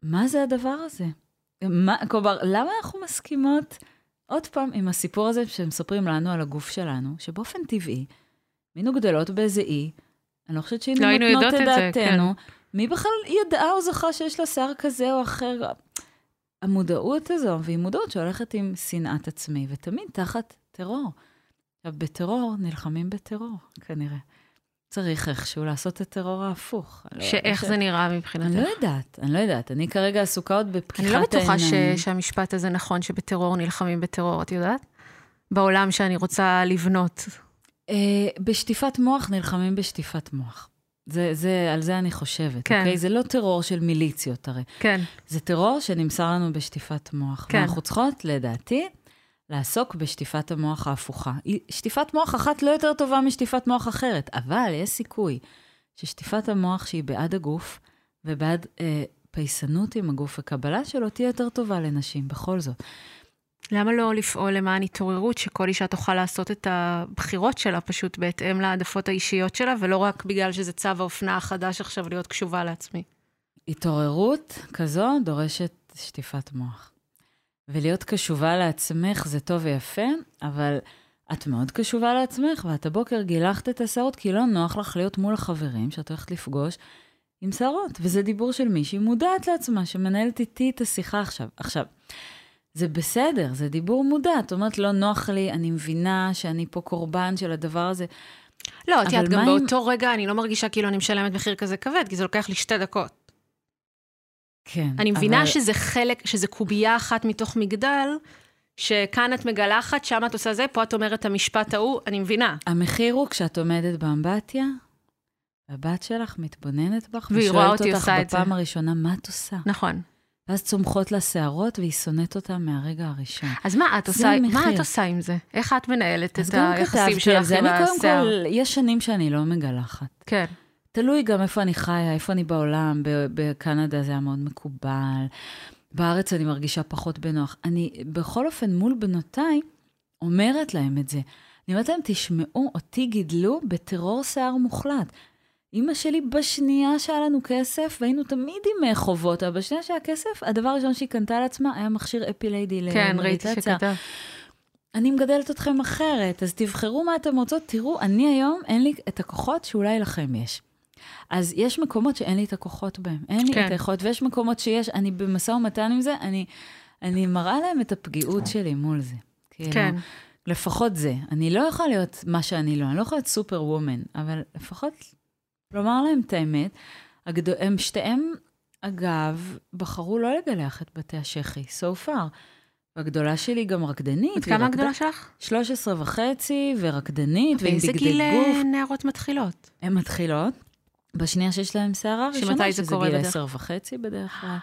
Speaker 2: מה זה הדבר הזה? מה, כלומר, למה אנחנו מסכימות, עוד פעם, עם הסיפור הזה שמספרים לנו על הגוף שלנו, שבאופן טבעי, היינו גדלות באיזה אי, אני לא חושבת שהיינו
Speaker 1: לא נותנות את דעתנו,
Speaker 2: כן. מי בכלל ידעה או זכה שיש לה שיער כזה או אחר? המודעות הזו, והיא מודעות שהולכת עם שנאת עצמי, ותמיד תחת טרור. עכשיו, בטרור נלחמים בטרור, כנראה. צריך איכשהו לעשות את הטרור ההפוך.
Speaker 1: לא- שאיך ש... זה נראה מבחינתך?
Speaker 2: אני לא יודעת, אני לא יודעת. אני כרגע עסוקה עוד בפקיחת העיניים.
Speaker 1: אני לא בטוחה ש... שהמשפט הזה נכון, שבטרור נלחמים בטרור, את יודעת? בעולם שאני רוצה לבנות.
Speaker 2: אה, בשטיפת מוח נלחמים בשטיפת מוח. זה, זה, על זה אני חושבת,
Speaker 1: כן.
Speaker 2: אוקיי? זה לא טרור של מיליציות הרי.
Speaker 1: כן.
Speaker 2: זה טרור שנמסר לנו בשטיפת מוח.
Speaker 1: כן.
Speaker 2: ואנחנו צריכות, לדעתי, לעסוק בשטיפת המוח ההפוכה. שטיפת מוח אחת לא יותר טובה משטיפת מוח אחרת, אבל יש סיכוי ששטיפת המוח שהיא בעד הגוף ובעד אה, פייסנות עם הגוף וקבלה שלו תהיה יותר טובה לנשים, בכל זאת.
Speaker 1: למה לא לפעול למען התעוררות, שכל אישה תוכל לעשות את הבחירות שלה פשוט בהתאם להעדפות האישיות שלה, ולא רק בגלל שזה צו האופנה החדש עכשיו להיות קשובה לעצמי.
Speaker 2: התעוררות כזו דורשת שטיפת מוח. ולהיות קשובה לעצמך זה טוב ויפה, אבל את מאוד קשובה לעצמך, ואת הבוקר גילחת את השערות, כי לא נוח לך להיות מול החברים שאת הולכת לפגוש עם שערות. וזה דיבור של מישהי מודעת לעצמה, שמנהלת איתי את השיחה עכשיו. עכשיו, זה בסדר, זה דיבור מודע. את אומרת, לא נוח לי, אני מבינה שאני פה קורבן של הדבר הזה.
Speaker 1: לא, את יודעת, גם
Speaker 2: אם-
Speaker 1: באותו רגע אני לא מרגישה כאילו אני משלמת מחיר כזה כבד, כי זה לוקח לי שתי דקות.
Speaker 2: כן.
Speaker 1: אני מבינה
Speaker 2: אבל-
Speaker 1: שזה חלק, שזה קובייה אחת מתוך מגדל, שכאן את מגלחת, שם את עושה זה, פה את אומרת את המשפט ההוא, אני מבינה.
Speaker 2: המחיר הוא כשאת עומדת באמבטיה, והבת שלך מתבוננת בך,
Speaker 1: והיא רואה אותי
Speaker 2: ושואלת אותך
Speaker 1: עושה את זה.
Speaker 2: בפעם הראשונה, מה את עושה?
Speaker 1: נכון.
Speaker 2: ואז צומחות לה שערות, והיא שונאת אותה מהרגע הראשון.
Speaker 1: אז מה את עושה, מה. את עושה עם זה? איך את מנהלת את היחסים שלך. עם
Speaker 2: אני קודם
Speaker 1: השיער?
Speaker 2: כל, יש שנים שאני לא מגלחת.
Speaker 1: כן.
Speaker 2: תלוי גם איפה אני חיה, איפה אני בעולם. בקנדה זה היה מאוד מקובל. בארץ אני מרגישה פחות בנוח. אני, בכל אופן, מול בנותיי, אומרת להם את זה. אני אומרת להם, תשמעו, אותי גידלו בטרור שיער מוחלט. אימא שלי בשנייה שהיה לנו כסף, והיינו תמיד עם אה, חובות, אבל בשנייה שהיה כסף, הדבר הראשון שהיא קנתה לעצמה היה מכשיר אפיליידי
Speaker 1: כן, ראיתי
Speaker 2: למדיטציה.
Speaker 1: שכתב.
Speaker 2: אני מגדלת אתכם אחרת, אז תבחרו מה אתם רוצות. תראו, אני היום, אין לי את הכוחות שאולי לכם יש. אז יש מקומות שאין לי את הכוחות בהם, אין לי
Speaker 1: כן.
Speaker 2: את היכולת, ויש מקומות שיש, אני במשא ומתן עם זה, אני, אני מראה להם את הפגיעות שלי מול זה. כאילו,
Speaker 1: כן.
Speaker 2: לפחות זה. אני לא יכולה להיות מה שאני לא, אני לא יכולה להיות סופר וומן, אבל לפחות לומר להם את האמת. הגד... הם שתיהם, אגב, בחרו לא לגלח את בתי השחי, so far. והגדולה שלי גם רקדנית. והיא
Speaker 1: כמה הגדולה שלך?
Speaker 2: 13 וחצי, ורקדנית, ועם
Speaker 1: באיזה
Speaker 2: בגדי
Speaker 1: גיל
Speaker 2: גוף.
Speaker 1: אה, נערות מתחילות?
Speaker 2: הן מתחילות. בשנייה שיש להן שערה ראשונה,
Speaker 1: זה
Speaker 2: שזה גיל
Speaker 1: בדרך?
Speaker 2: 10 וחצי בדרך כלל.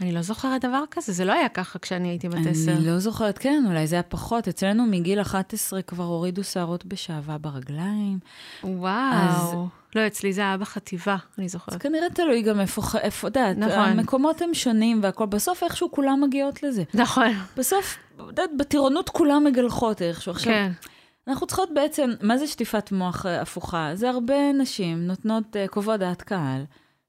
Speaker 1: אני לא זוכרת דבר כזה, זה לא היה ככה כשאני הייתי בת עשר.
Speaker 2: אני לא זוכרת, כן, אולי זה היה פחות. אצלנו מגיל 11 כבר הורידו שערות בשעווה ברגליים.
Speaker 1: וואו. לא, אצלי זה היה בחטיבה, אני
Speaker 2: אז
Speaker 1: זוכרת.
Speaker 2: כנראה תלוי גם איפה, איפה, את יודעת,
Speaker 1: נכון.
Speaker 2: המקומות הם שונים והכל, בסוף איכשהו כולם מגיעות לזה.
Speaker 1: נכון,
Speaker 2: בסוף, את יודעת, בטירונות כולם מגלחות איכשהו. עכשיו,
Speaker 1: כן.
Speaker 2: אנחנו צריכות בעצם, מה זה שטיפת מוח אה, הפוכה? זה הרבה נשים נותנות אה, כובע דעת קהל,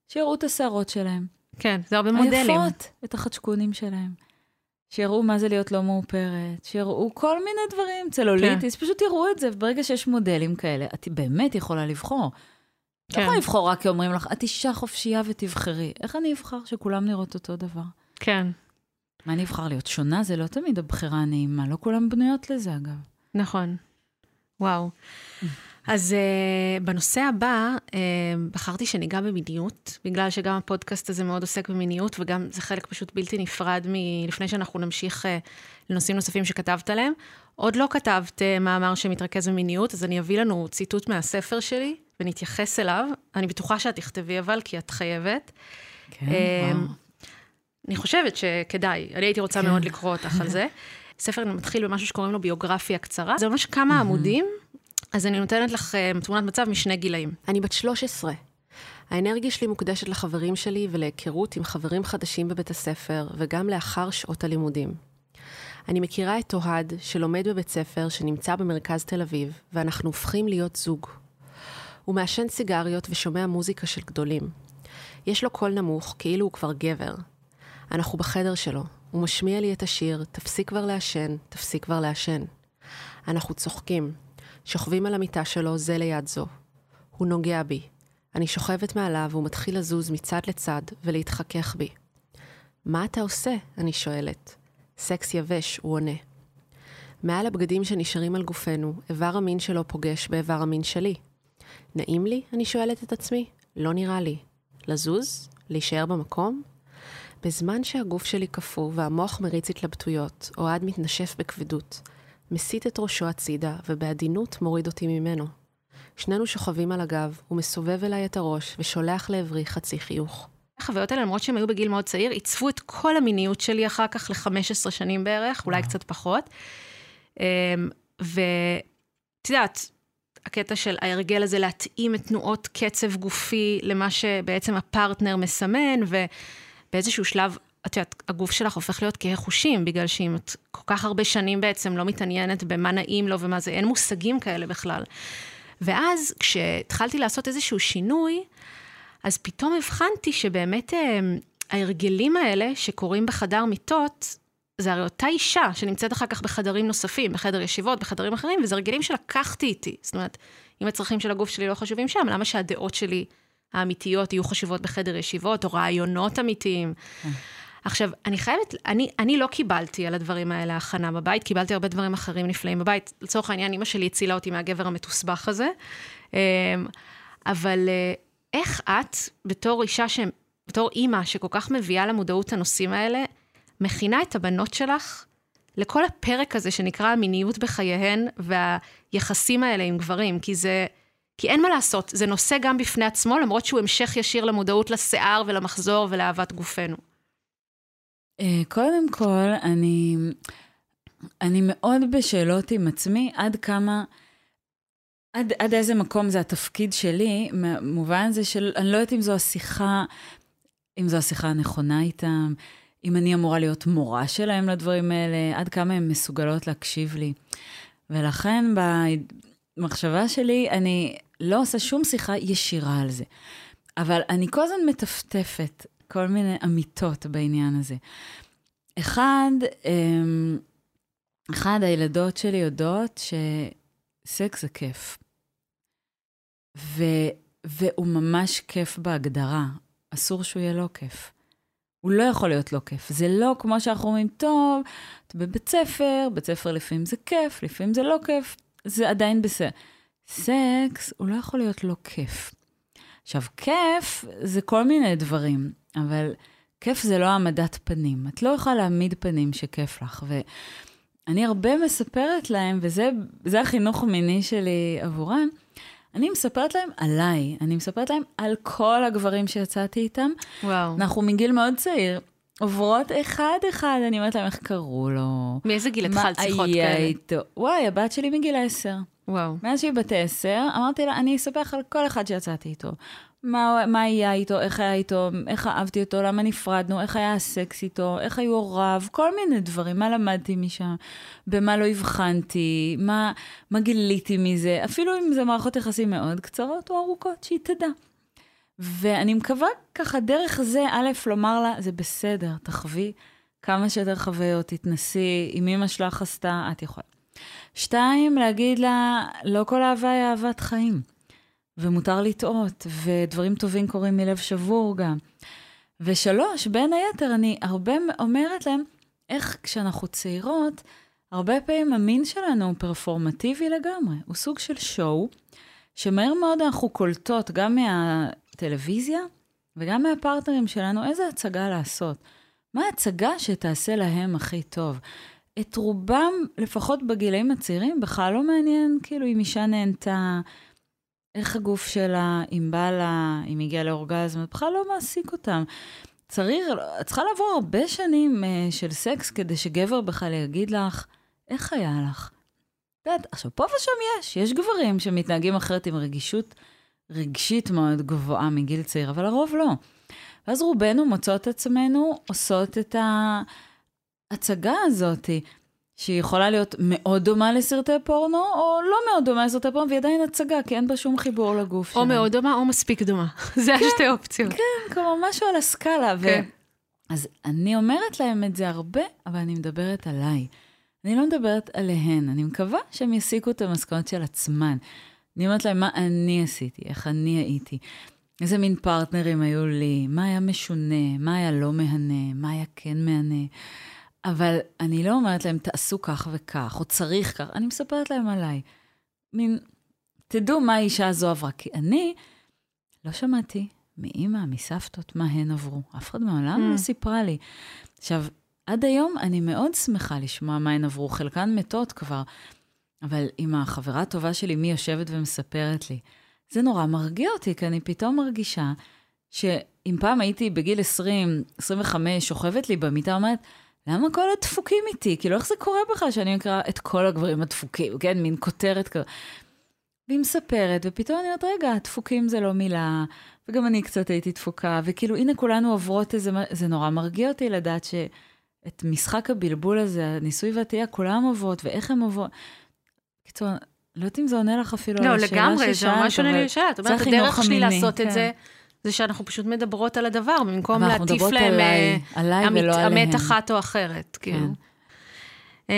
Speaker 2: שיראו את השערות שלהם.
Speaker 1: כן, זה הרבה מודלים.
Speaker 2: היפות, את החדשקונים שלהם. שיראו מה זה להיות לא מאופרת, שיראו כל מיני דברים, צלוליטיס,
Speaker 1: כן.
Speaker 2: פשוט יראו את זה, וברגע שיש מודלים כאלה, את באמת יכולה לבחור. לא
Speaker 1: כן.
Speaker 2: יכולה לבחור רק כי אומרים לך, את אישה חופשייה ותבחרי. איך אני אבחר שכולם נראות אותו דבר?
Speaker 1: כן,
Speaker 2: מה אני אבחר להיות שונה? זה לא תמיד הבחירה הנעימה, לא כולם בנויות לזה אגב.
Speaker 1: נכון. וואו. אז uh, בנושא הבא, uh, בחרתי שניגע במיניות, בגלל שגם הפודקאסט הזה מאוד עוסק במיניות, וגם זה חלק פשוט בלתי נפרד מלפני שאנחנו נמשיך uh, לנושאים נוספים שכתבת עליהם. עוד לא כתבת uh, מאמר שמתרכז במיניות, אז אני אביא לנו ציטוט מהספר שלי, ונתייחס אליו. אני בטוחה שאת תכתבי אבל, כי את חייבת.
Speaker 2: כן,
Speaker 1: אמ,
Speaker 2: וואו.
Speaker 1: אני חושבת שכדאי, אני הייתי רוצה
Speaker 2: כן.
Speaker 1: מאוד לקרוא אותך על זה. ספר מתחיל במשהו שקוראים לו ביוגרפיה קצרה. זה ממש כמה עמודים, אז אני נותנת לך אה, תמונת מצב משני גילאים. אני בת 13. האנרגיה שלי מוקדשת לחברים שלי ולהיכרות עם חברים חדשים בבית הספר, וגם לאחר שעות הלימודים. אני מכירה את אוהד, שלומד בבית ספר שנמצא במרכז תל אביב, ואנחנו הופכים להיות זוג. הוא מעשן סיגריות ושומע מוזיקה של גדולים. יש לו קול נמוך, כאילו הוא כבר גבר. אנחנו בחדר שלו. הוא משמיע לי את השיר, תפסיק כבר לעשן, תפסיק כבר לעשן. אנחנו צוחקים, שוכבים על המיטה שלו זה ליד זו. הוא נוגע בי. אני שוכבת מעליו והוא מתחיל לזוז מצד לצד ולהתחכך בי. מה אתה עושה? אני שואלת. סקס יבש, הוא עונה. מעל הבגדים שנשארים על גופנו, איבר המין שלו פוגש באיבר המין שלי. נעים לי? אני שואלת את עצמי. לא נראה לי. לזוז? להישאר במקום? בזמן שהגוף שלי קפוא והמוח מריץ התלבטויות, אוהד מתנשף בכבדות. מסיט את ראשו הצידה, ובעדינות מוריד אותי ממנו. שנינו שוכבים על הגב, הוא מסובב אליי את הראש ושולח לעברי חצי חיוך. החוויות האלה, למרות שהם היו בגיל מאוד צעיר, עיצבו את כל המיניות שלי אחר כך ל-15 שנים בערך, אולי קצת פחות. אמ, ואת יודעת, הקטע של ההרגל הזה להתאים את תנועות קצב גופי למה שבעצם הפרטנר מסמן, ובאיזשהו שלב, את יודעת, הגוף שלך הופך להיות כהה חושים, בגלל שאם את כל כך הרבה שנים בעצם לא מתעניינת במה נעים לו ומה זה, אין מושגים כאלה בכלל. ואז כשהתחלתי לעשות איזשהו שינוי, אז פתאום הבחנתי שבאמת אה, ההרגלים האלה שקורים בחדר מיטות, זה הרי אותה אישה שנמצאת אחר כך בחדרים נוספים, בחדר ישיבות, בחדרים אחרים, וזה הרגלים שלקחתי איתי. זאת אומרת, אם הצרכים של הגוף שלי לא חשובים שם, למה שהדעות שלי האמיתיות יהיו חשובות בחדר ישיבות, או רעיונות אמיתיים? עכשיו, אני חייבת, אני, אני לא קיבלתי על הדברים האלה הכנה בבית, קיבלתי הרבה דברים אחרים נפלאים בבית. לצורך העניין, אימא שלי הצילה אותי מהגבר המתוסבך הזה. אמ, אבל אה, איך את, בתור אישה, ש... בתור אימא שכל כך מביאה למודעות הנושאים האלה, מכינה את הבנות שלך לכל הפרק הזה שנקרא המיניות בחייהן והיחסים האלה עם גברים, כי זה... כי אין מה לעשות, זה נושא גם בפני עצמו, למרות שהוא המשך ישיר למודעות לשיער ולמחזור ולאהבת גופנו.
Speaker 2: אה, קודם כל, אני, אני מאוד בשאלות עם עצמי, עד כמה, עד, עד איזה מקום זה התפקיד שלי, במובן זה של, אני לא יודעת אם זו השיחה, אם זו השיחה הנכונה איתם, אם אני אמורה להיות מורה שלהם לדברים האלה, עד כמה הן מסוגלות להקשיב לי. ולכן במחשבה שלי, אני לא עושה שום שיחה ישירה על זה. אבל אני כל הזמן מטפטפת כל מיני אמיתות בעניין הזה. אחד, אמ, אחד, הילדות שלי יודעות שסקס זה כיף. ו, והוא ממש כיף בהגדרה, אסור שהוא יהיה לא כיף. הוא לא יכול להיות לא כיף. זה לא כמו שאנחנו אומרים, טוב, את בבית ספר, בית ספר לפעמים זה כיף, לפעמים זה לא כיף, זה עדיין בסדר. סקס, הוא לא יכול להיות לא כיף. עכשיו, כיף זה כל מיני דברים, אבל כיף זה לא העמדת פנים. את לא יכולה להעמיד פנים שכיף לך. ואני הרבה מספרת להם, וזה החינוך המיני שלי עבורם, אני מספרת להם עליי, אני מספרת להם על כל הגברים שיצאתי איתם.
Speaker 1: וואו.
Speaker 2: אנחנו מגיל מאוד צעיר. עוברות אחד-אחד, אני אומרת להם איך קראו לו.
Speaker 1: מאיזה גיל התחלת שיחות כאלה? מה היה איתו?
Speaker 2: וואי, הבת שלי מגיל עשר.
Speaker 1: וואו.
Speaker 2: מאז שהיא בת עשר, אמרתי לה, אני אספר לך על כל אחד שיצאתי איתו. מה, מה היה איתו, איך היה איתו, איך אהבתי אותו, למה נפרדנו, איך היה הסקס איתו, איך היו הוריו, כל מיני דברים, מה למדתי משם, במה לא הבחנתי, מה, מה גיליתי מזה, אפילו אם זה מערכות יחסים מאוד קצרות או ארוכות, שהיא תדע. ואני מקווה ככה דרך זה, א', לומר לה, זה בסדר, תחווי כמה שיותר חוויות, תתנסי, אם אמא שלך עשתה, את יכולה. שתיים, להגיד לה, לא כל אהבה היא אהבת חיים. ומותר לטעות, ודברים טובים קורים מלב שבור גם. ושלוש, בין היתר, אני הרבה אומרת להם, איך כשאנחנו צעירות, הרבה פעמים המין שלנו הוא פרפורמטיבי לגמרי. הוא סוג של שואו, שמהר מאוד אנחנו קולטות גם מהטלוויזיה וגם מהפרטנרים שלנו איזה הצגה לעשות. מה ההצגה שתעשה להם הכי טוב? את רובם, לפחות בגילאים הצעירים, בכלל לא מעניין כאילו אם אישה נהנתה, איך הגוף שלה, אם בא לה, אם הגיעה לאורגזם, בכלל לא מעסיק אותם. צריך, צריכה לעבור הרבה שנים uh, של סקס כדי שגבר בכלל יגיד לך, איך היה לך? את יודעת, עכשיו, פה ושם יש, יש גברים שמתנהגים אחרת עם רגישות רגשית מאוד גבוהה מגיל צעיר, אבל הרוב לא. ואז רובנו מוצאות עצמנו עושות את ההצגה הזאתי. שהיא יכולה להיות מאוד דומה לסרטי פורנו, או לא מאוד דומה לסרטי פורנו, והיא עדיין הצגה, כי אין בה שום חיבור לגוף
Speaker 1: שלה. או מאוד דומה, או מספיק דומה. זה כן, השתי אופציות.
Speaker 2: כן, כמו משהו על הסקאלה. כן. ו... אז אני אומרת להם את זה הרבה, אבל אני מדברת עליי. אני לא מדברת עליהן. אני מקווה שהם יסיקו את המסקנות של עצמן. אני אומרת להם מה אני עשיתי, איך אני הייתי, איזה מין פרטנרים היו לי, מה היה משונה, מה היה לא מהנה, מה היה כן מהנה. אבל אני לא אומרת להם, תעשו כך וכך, או צריך כך, אני מספרת להם עליי. מין, תדעו מה האישה הזו עברה, כי אני לא שמעתי מאימא, מסבתות, מה הן עברו. אף אחד מעולם mm. לא סיפרה לי. עכשיו, עד היום אני מאוד שמחה לשמוע מה הן עברו, חלקן מתות כבר, אבל עם החברה הטובה שלי, מי יושבת ומספרת לי, זה נורא מרגיע אותי, כי אני פתאום מרגישה שאם פעם הייתי בגיל 20, 25, שוכבת לי במיטה, אומרת, למה כל הדפוקים איתי? כאילו, איך זה קורה בכלל שאני אקרא את כל הגברים הדפוקים, כן? מין כותרת כזאת. והיא מספרת, ופתאום אני אומרת, רגע, דפוקים זה לא מילה, וגם אני קצת הייתי דפוקה, וכאילו, הנה כולנו עוברות איזה, זה נורא מרגיע אותי לדעת שאת משחק הבלבול הזה, הניסוי והתהייה, כולם עוברות, ואיך הם עוברות. קיצור, לא יודעת אם זה עונה לך אפילו
Speaker 1: לא,
Speaker 2: על השאלה ששאלת.
Speaker 1: לא, לגמרי, זה ממש עונה לי לשאלה. את אומרת, הדרך שלי לעשות
Speaker 2: כן.
Speaker 1: את זה, זה שאנחנו פשוט מדברות על הדבר, במקום להטיף להם...
Speaker 2: מדברות עליי, ולא עליהם.
Speaker 1: אחת או אחרת, כאילו. כן.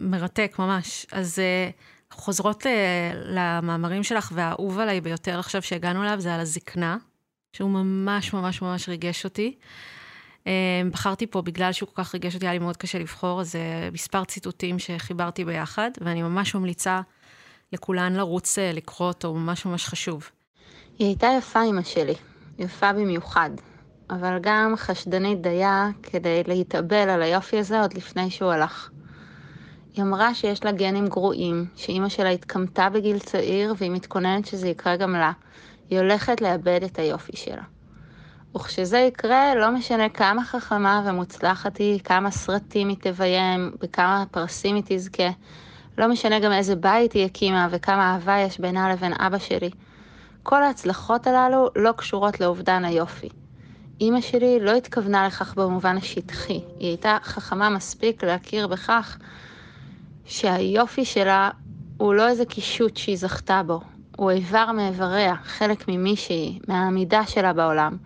Speaker 1: מרתק, ממש. אז אה, חוזרות למאמרים שלך, והאהוב עליי ביותר עכשיו שהגענו אליו, זה על הזקנה, שהוא ממש ממש ממש ריגש אותי. בחרתי פה בגלל שהוא כל כך ריגש אותי, היה לי מאוד קשה לבחור, אז זה מספר ציטוטים שחיברתי ביחד, ואני ממש ממליצה לכולן לרוץ לקרוא אותו, הוא ממש ממש חשוב.
Speaker 6: היא הייתה יפה אמא שלי, יפה במיוחד, אבל גם חשדנית דייה כדי להתאבל על היופי הזה עוד לפני שהוא הלך. היא אמרה שיש לה גנים גרועים, שאימא שלה התקמתה בגיל צעיר והיא מתכוננת שזה יקרה גם לה. היא הולכת לאבד את היופי שלה. וכשזה יקרה, לא משנה כמה חכמה ומוצלחת היא, כמה סרטים היא תביים, בכמה פרסים היא תזכה, לא משנה גם איזה בית היא הקימה וכמה אהבה יש בינה לבין אבא שלי. כל ההצלחות הללו לא קשורות לאובדן היופי. אימא שלי לא התכוונה לכך במובן השטחי, היא הייתה חכמה מספיק להכיר בכך שהיופי שלה הוא לא איזה קישוט שהיא זכתה בו, הוא איבר מאיבריה, חלק ממי שהיא, מהעמידה שלה בעולם.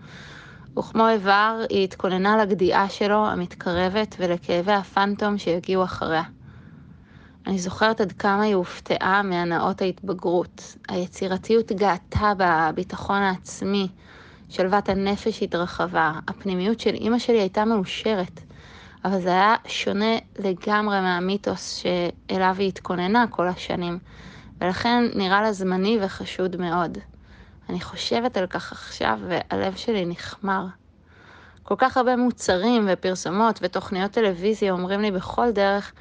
Speaker 6: וכמו איבר, היא התכוננה לגדיעה שלו המתקרבת ולכאבי הפנטום שיגיעו אחריה. אני זוכרת עד כמה היא הופתעה מהנאות ההתבגרות. היצירתיות גאתה בביטחון העצמי, שלוות הנפש התרחבה, הפנימיות של אימא שלי הייתה מאושרת, אבל זה היה שונה לגמרי מהמיתוס שאליו היא התכוננה כל השנים, ולכן נראה לה זמני וחשוד מאוד. אני חושבת על כך עכשיו והלב שלי נחמר. כל כך הרבה מוצרים ופרסומות ותוכניות טלוויזיה אומרים לי בכל דרך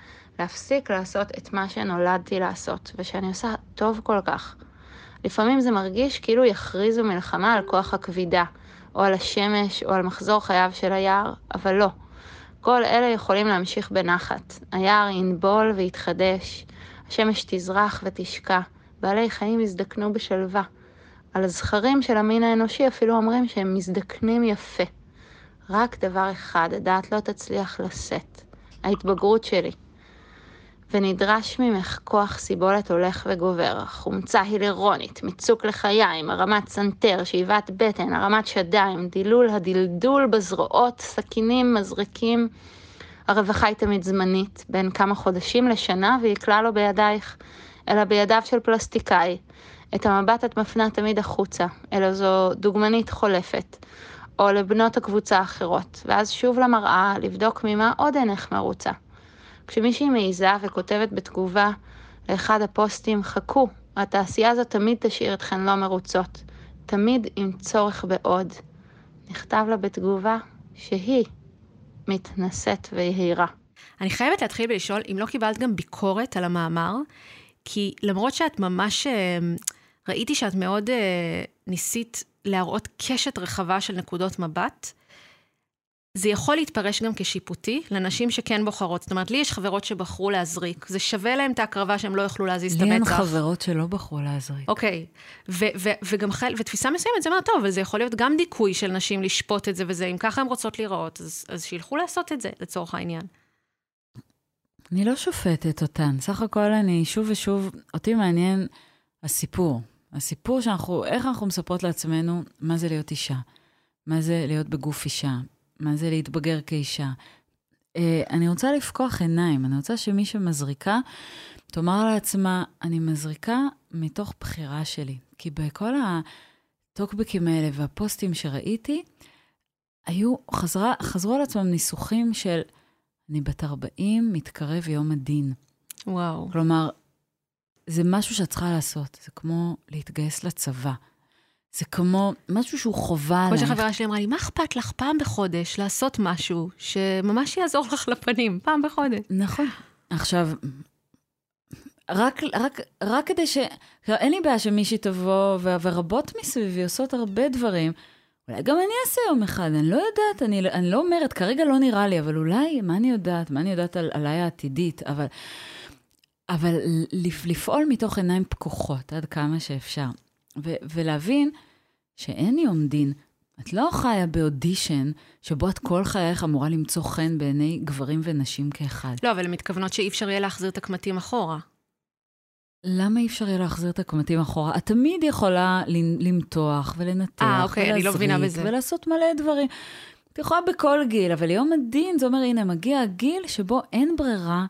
Speaker 6: להפסיק לעשות את מה שנולדתי לעשות, ושאני עושה טוב כל כך. לפעמים זה מרגיש כאילו יכריזו מלחמה על כוח הכבידה, או על השמש, או על מחזור חייו של היער, אבל לא. כל אלה יכולים להמשיך בנחת. היער ינבול ויתחדש, השמש תזרח ותשקע, בעלי חיים יזדקנו בשלווה. על הזכרים של המין האנושי אפילו אומרים שהם מזדקנים יפה. רק דבר אחד הדעת לא תצליח לשאת, ההתבגרות שלי. ונדרש ממך כוח סיבולת הולך וגובר, חומצה היאלורונית, מיצוק לחיים, הרמת סנטר, שאיבת בטן, הרמת שדיים, דילול הדלדול בזרועות, סכינים, מזרקים. הרווחה היא תמיד זמנית, בין כמה חודשים לשנה, והיא כלל לא בידייך, אלא בידיו של פלסטיקאי. את המבט את מפנה תמיד החוצה, אלא זו דוגמנית חולפת, או לבנות הקבוצה האחרות, ואז שוב למראה, לבדוק ממה עוד אינך מרוצה. כשמישהי מעיזה וכותבת בתגובה לאחד הפוסטים, חכו, התעשייה הזאת תמיד תשאיר אתכן לא מרוצות, תמיד עם צורך בעוד. נכתב לה בתגובה שהיא מתנשאת ויהירה.
Speaker 1: אני חייבת להתחיל בלשאול אם לא קיבלת גם ביקורת על המאמר, כי למרות שאת ממש, ראיתי שאת מאוד ניסית להראות קשת רחבה של נקודות מבט, זה יכול להתפרש גם כשיפוטי לנשים שכן בוחרות. זאת אומרת, לי יש חברות שבחרו להזריק, זה שווה להם את ההקרבה שהם לא יוכלו להזיז את המצח.
Speaker 2: לי אין חברות שלא בחרו להזריק.
Speaker 1: אוקיי, וגם חל... ותפיסה מסוימת, זה אומר, טוב, אבל זה יכול להיות גם דיכוי של נשים לשפוט את זה וזה, אם ככה הן רוצות לראות, אז, אז שילכו לעשות את זה, לצורך העניין.
Speaker 2: אני לא שופטת אותן, סך הכל אני שוב ושוב, אותי מעניין הסיפור. הסיפור שאנחנו, איך אנחנו מספרות לעצמנו מה זה להיות אישה, מה זה להיות בגוף אישה, מה זה להתבגר כאישה. Uh, אני רוצה לפקוח עיניים, אני רוצה שמי שמזריקה, תאמר לעצמה, אני מזריקה מתוך בחירה שלי. כי בכל הטוקבקים האלה והפוסטים שראיתי, היו, חזרה, חזרו על עצמם ניסוחים של, אני בת 40, מתקרב יום הדין.
Speaker 1: וואו.
Speaker 2: כלומר, זה משהו שאת צריכה לעשות, זה כמו להתגייס לצבא. זה כמו משהו שהוא חובה
Speaker 1: עלייך. כמו שחברה שלי אמרה לי, מה אכפת לך פעם בחודש לעשות משהו שממש יעזור לך לפנים, פעם בחודש.
Speaker 2: נכון. עכשיו, רק, רק, רק כדי ש... אין לי בעיה שמישהי תבוא, ו... ורבות מסביבי עושות הרבה דברים. אולי גם אני אעשה יום אחד, אני לא יודעת, אני, אני לא אומרת, כרגע לא נראה לי, אבל אולי, מה אני יודעת? מה אני יודעת על, עליי העתידית? אבל, אבל לפעול מתוך עיניים פקוחות עד כמה שאפשר, ו, ולהבין שאין יום דין. את לא חיה באודישן שבו את כל חייך אמורה למצוא חן בעיני גברים ונשים כאחד.
Speaker 1: לא, אבל הן מתכוונות שאי אפשר יהיה להחזיר את הקמטים אחורה.
Speaker 2: למה אי אפשר יהיה להחזיר את הקמטים אחורה? את תמיד יכולה למתוח ולנתח
Speaker 1: 아, אוקיי, אני לא מבינה בזה.
Speaker 2: ולעשות מלא דברים. את יכולה בכל גיל, אבל יום הדין, זה אומר, הנה, מגיע הגיל שבו אין ברירה,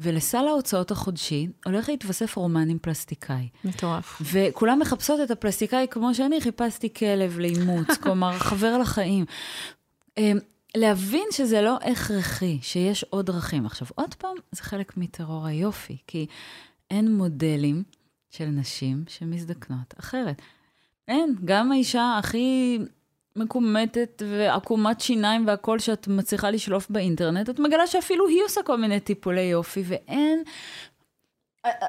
Speaker 2: ולסל ההוצאות החודשי הולך להתווסף רומן עם פלסטיקאי.
Speaker 1: מטורף.
Speaker 2: וכולם מחפשות את הפלסטיקאי כמו שאני חיפשתי כלב לאימוץ, כלומר, חבר לחיים. אמ, להבין שזה לא הכרחי, שיש עוד דרכים. עכשיו, עוד פעם, זה חלק מטרור היופי, כי אין מודלים של נשים שמזדקנות אחרת. אין, גם האישה הכי מקומטת ועקומת שיניים והכול שאת מצליחה לשלוף באינטרנט, את מגלה שאפילו היא עושה כל מיני טיפולי יופי, ואין...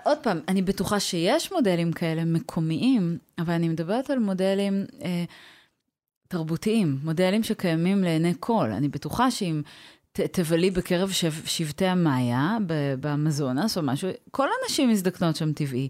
Speaker 2: עוד פעם, אני בטוחה שיש מודלים כאלה מקומיים, אבל אני מדברת על מודלים אה, תרבותיים, מודלים שקיימים לעיני כל. אני בטוחה שאם ת, תבלי בקרב שב, שבטי המאיה, באמזונס או משהו, כל הנשים מזדקנות שם טבעי.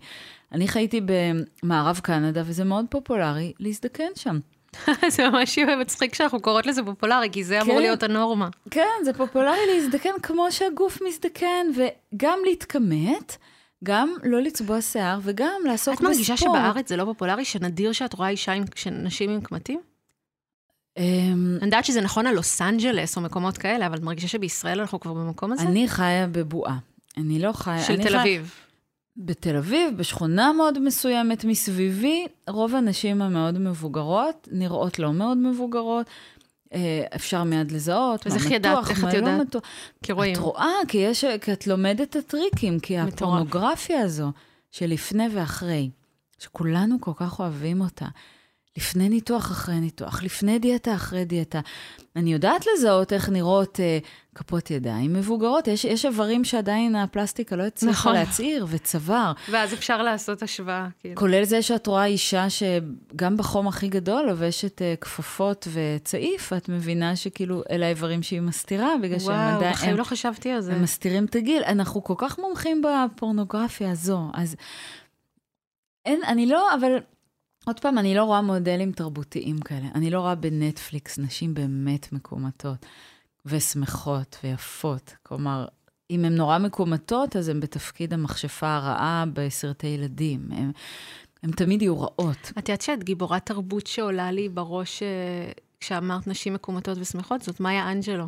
Speaker 2: אני חייתי במערב קנדה, וזה מאוד פופולרי להזדקן שם.
Speaker 1: זה ממש מצחיק שאנחנו קוראות לזה פופולרי, כי זה כן, אמור להיות הנורמה.
Speaker 2: כן, זה פופולרי להזדקן כמו שהגוף מזדקן, וגם להתכמת. גם לא לצבוע שיער וגם לעסוק בספורט.
Speaker 1: את מרגישה שבארץ זה לא פופולרי, שנדיר שאת רואה אישה עם, נשים עם קמטים? Um, אני יודעת שזה נכון על לוס אנג'לס או מקומות כאלה, אבל את מרגישה שבישראל אנחנו כבר במקום הזה?
Speaker 2: אני חיה בבועה. אני לא חיה...
Speaker 1: של תל אביב.
Speaker 2: בתל אביב, בשכונה מאוד מסוימת מסביבי, רוב הנשים המאוד מבוגרות נראות לא מאוד מבוגרות. אה, אפשר מיד לזהות,
Speaker 1: מה מתוח, איך את לא יודעת? מתוח.
Speaker 2: כי רואים. את רואה, כי, יש, כי את לומדת את הטריקים, כי מטורף. הפורנוגרפיה הזו, של לפני ואחרי, שכולנו כל כך אוהבים אותה, לפני ניתוח, אחרי ניתוח, לפני דיאטה, אחרי דיאטה. אני יודעת לזהות איך נראות אה, כפות ידיים מבוגרות. יש, יש איברים שעדיין הפלסטיקה לא הצליחה נכון. להצעיר, וצוואר.
Speaker 1: ואז אפשר לעשות השוואה. כאילו.
Speaker 2: כולל זה שאת רואה אישה שגם בחום הכי גדול לובשת אה, כפפות וצעיף, את מבינה שכאילו אלה האיברים שהיא מסתירה, בגלל שהם עדיין...
Speaker 1: וואו, בחיים לא חשבתי על זה.
Speaker 2: הם מסתירים את הגיל. אנחנו כל כך מומחים בפורנוגרפיה הזו, אז... אין, אני לא, אבל עוד פעם, אני לא רואה מודלים תרבותיים כאלה. אני לא רואה בנטפליקס נשים באמת מקומטות ושמחות ויפות. כלומר, אם הן נורא מקומטות, אז הן בתפקיד המכשפה הרעה בסרטי ילדים. הן תמיד יהיו רעות.
Speaker 1: את יודעת שאת גיבורת תרבות שעולה לי בראש אה, כשאמרת נשים מקומטות ושמחות? זאת מאיה אנג'לו.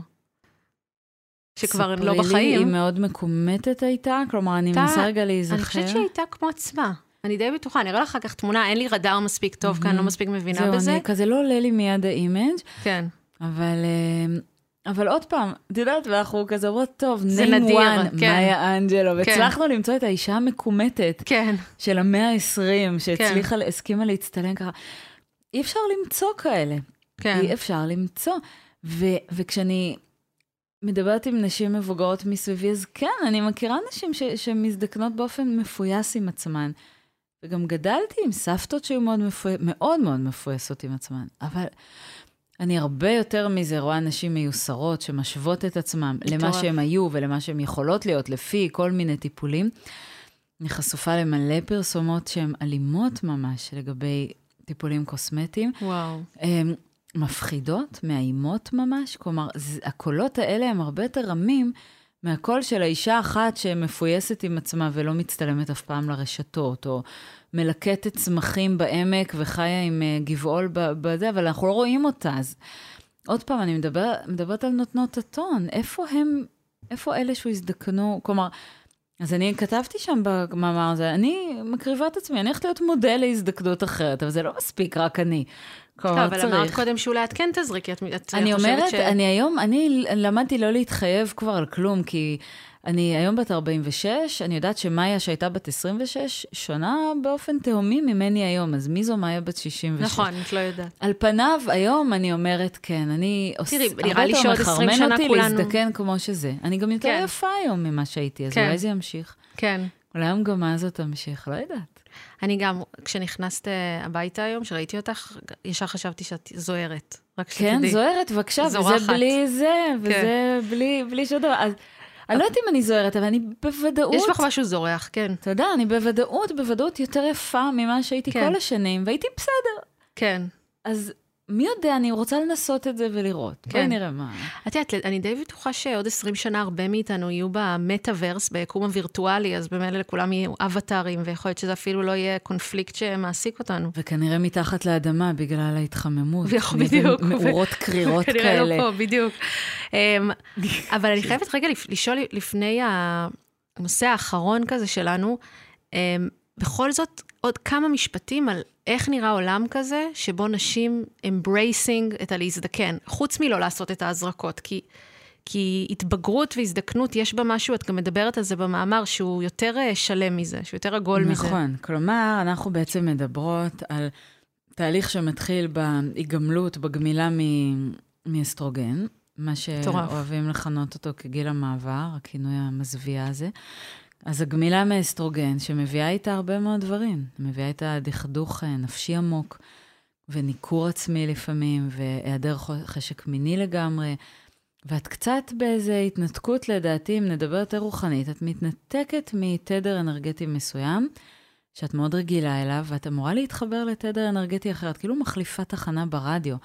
Speaker 1: שכבר לא בחיים. ספרי לי,
Speaker 2: היא מאוד מקומטת הייתה? כלומר, אני מנסה רגע להיזכר.
Speaker 1: אני חושבת שהיא הייתה כמו עצמה. אני די בטוחה, אני אראה לך אחר כך תמונה, אין לי רדאר מספיק טוב כאן, לא מספיק מבינה
Speaker 2: זהו,
Speaker 1: בזה.
Speaker 2: זהו, אני כזה לא עולה לי מיד ה image.
Speaker 1: כן.
Speaker 2: אבל, אה, אבל עוד פעם, את יודעת, ואנחנו כזה אומרות, טוב, name one, כן. מאיה אנג'לו, כן. והצלחנו למצוא את האישה המקומטת
Speaker 1: כן.
Speaker 2: של המאה ה-20, שהצליחה, כן. הסכימה להצטלם ככה. אי אפשר למצוא כאלה. כן. אי אפשר למצוא. ו, וכשאני מדברת עם נשים מבוגרות מסביבי, אז כן, אני מכירה נשים ש, שמזדקנות באופן מפויס עם עצמן. וגם גדלתי עם סבתות שהיו מאוד, מפוי... מאוד מאוד מפויסות עם עצמן, אבל אני הרבה יותר מזה רואה נשים מיוסרות שמשוות את עצמן למה שהן היו ולמה שהן יכולות להיות לפי כל מיני טיפולים. אני חשופה למלא פרסומות שהן אלימות ממש לגבי טיפולים קוסמטיים.
Speaker 1: וואו.
Speaker 2: הן מפחידות, מאיימות ממש, כלומר, הקולות האלה הם הרבה יותר רמים. מהקול של האישה אחת שמפויסת עם עצמה ולא מצטלמת אף פעם לרשתות, או מלקטת צמחים בעמק וחיה עם uh, גבעול בזה, אבל אנחנו לא רואים אותה. אז עוד פעם, אני מדבר, מדברת על נותנות הטון. איפה הם, איפה אלה שהזדקנו? כלומר, אז אני כתבתי שם במאמר הזה, אני מקריבה את עצמי, אני הולכת להיות מודל להזדקנות אחרת, אבל זה לא מספיק רק אני.
Speaker 1: לא, אבל צריך. אמרת קודם שאולי את כן תזריקי, את, את
Speaker 2: אני אומרת, ש... אני היום, אני למדתי לא להתחייב כבר על כלום, כי אני היום בת 46, אני יודעת שמאיה שהייתה בת 26, שונה באופן תהומי ממני היום, אז מי זו מאיה בת 66?
Speaker 1: נכון, את לא יודעת.
Speaker 2: על פניו, היום אני אומרת, כן, אני...
Speaker 1: תראי, עוש... נראה לי שעוד 20 שנה
Speaker 2: כולנו... אותי להזדקן כמו שזה. אני גם יותר כן. יפה היום ממה שהייתי, אז כן. אולי זה ימשיך.
Speaker 1: כן.
Speaker 2: אולי המגמה הזאת תמשיך, לא יודעת.
Speaker 1: אני גם, כשנכנסת הביתה היום, כשראיתי אותך, ישר חשבתי שאת זוהרת. רק
Speaker 2: כן,
Speaker 1: שתדעי.
Speaker 2: זוהרת, בבקשה,
Speaker 1: זורחת.
Speaker 2: וזה בלי זה, וזה
Speaker 1: כן.
Speaker 2: בלי, בלי שום דבר. אז אני לא יודעת אם אני זוהרת, אבל אני בוודאות...
Speaker 1: יש בך משהו זורח, כן.
Speaker 2: אתה יודע, אני בוודאות, בוודאות יותר יפה ממה שהייתי
Speaker 1: כן.
Speaker 2: כל השנים, והייתי בסדר.
Speaker 1: כן.
Speaker 2: אז מי יודע, אני רוצה לנסות את זה ולראות. בואי
Speaker 1: כן.
Speaker 2: נראה מה.
Speaker 1: את יודעת, אני די בטוחה שעוד 20 שנה הרבה מאיתנו יהיו במטאוורס, ביקום הווירטואלי, אז במילא לכולם יהיו אבטארים, ויכול להיות שזה אפילו לא יהיה קונפליקט שמעסיק אותנו.
Speaker 2: וכנראה מתחת לאדמה בגלל ההתחממות.
Speaker 1: בדיוק.
Speaker 2: מאורות קרירות
Speaker 1: כנראה
Speaker 2: כאלה.
Speaker 1: לא פה, בדיוק. אמ, אבל אני חייבת רגע לשאול לפני הנושא האחרון כזה שלנו, אמ, בכל זאת, עוד כמה משפטים על איך נראה עולם כזה, שבו נשים embracing את הלהזדקן, חוץ מלא לעשות את ההזרקות, כי... כי התבגרות והזדקנות, יש בה משהו, את גם מדברת על זה במאמר, שהוא יותר אה, שלם מזה, שהוא יותר עגול מזה.
Speaker 2: נכון. כלומר, אנחנו בעצם מדברות על תהליך שמתחיל בהיגמלות, בגמילה מ- מאסטרוגן, מה. שאוהבים לכנות אותו כגיל המעבר, הכינוי המזוויע הזה. אז הגמילה מאסטרוגן, שמביאה איתה הרבה מאוד דברים, מביאה איתה דכדוך אה, נפשי עמוק, וניכור עצמי לפעמים, והיעדר חשק מיני לגמרי. ואת קצת באיזו התנתקות, לדעתי, אם נדבר יותר רוחנית, את מתנתקת מתדר אנרגטי מסוים, שאת מאוד רגילה אליו, ואת אמורה להתחבר לתדר אנרגטי אחר, את כאילו מחליפה תחנה ברדיו.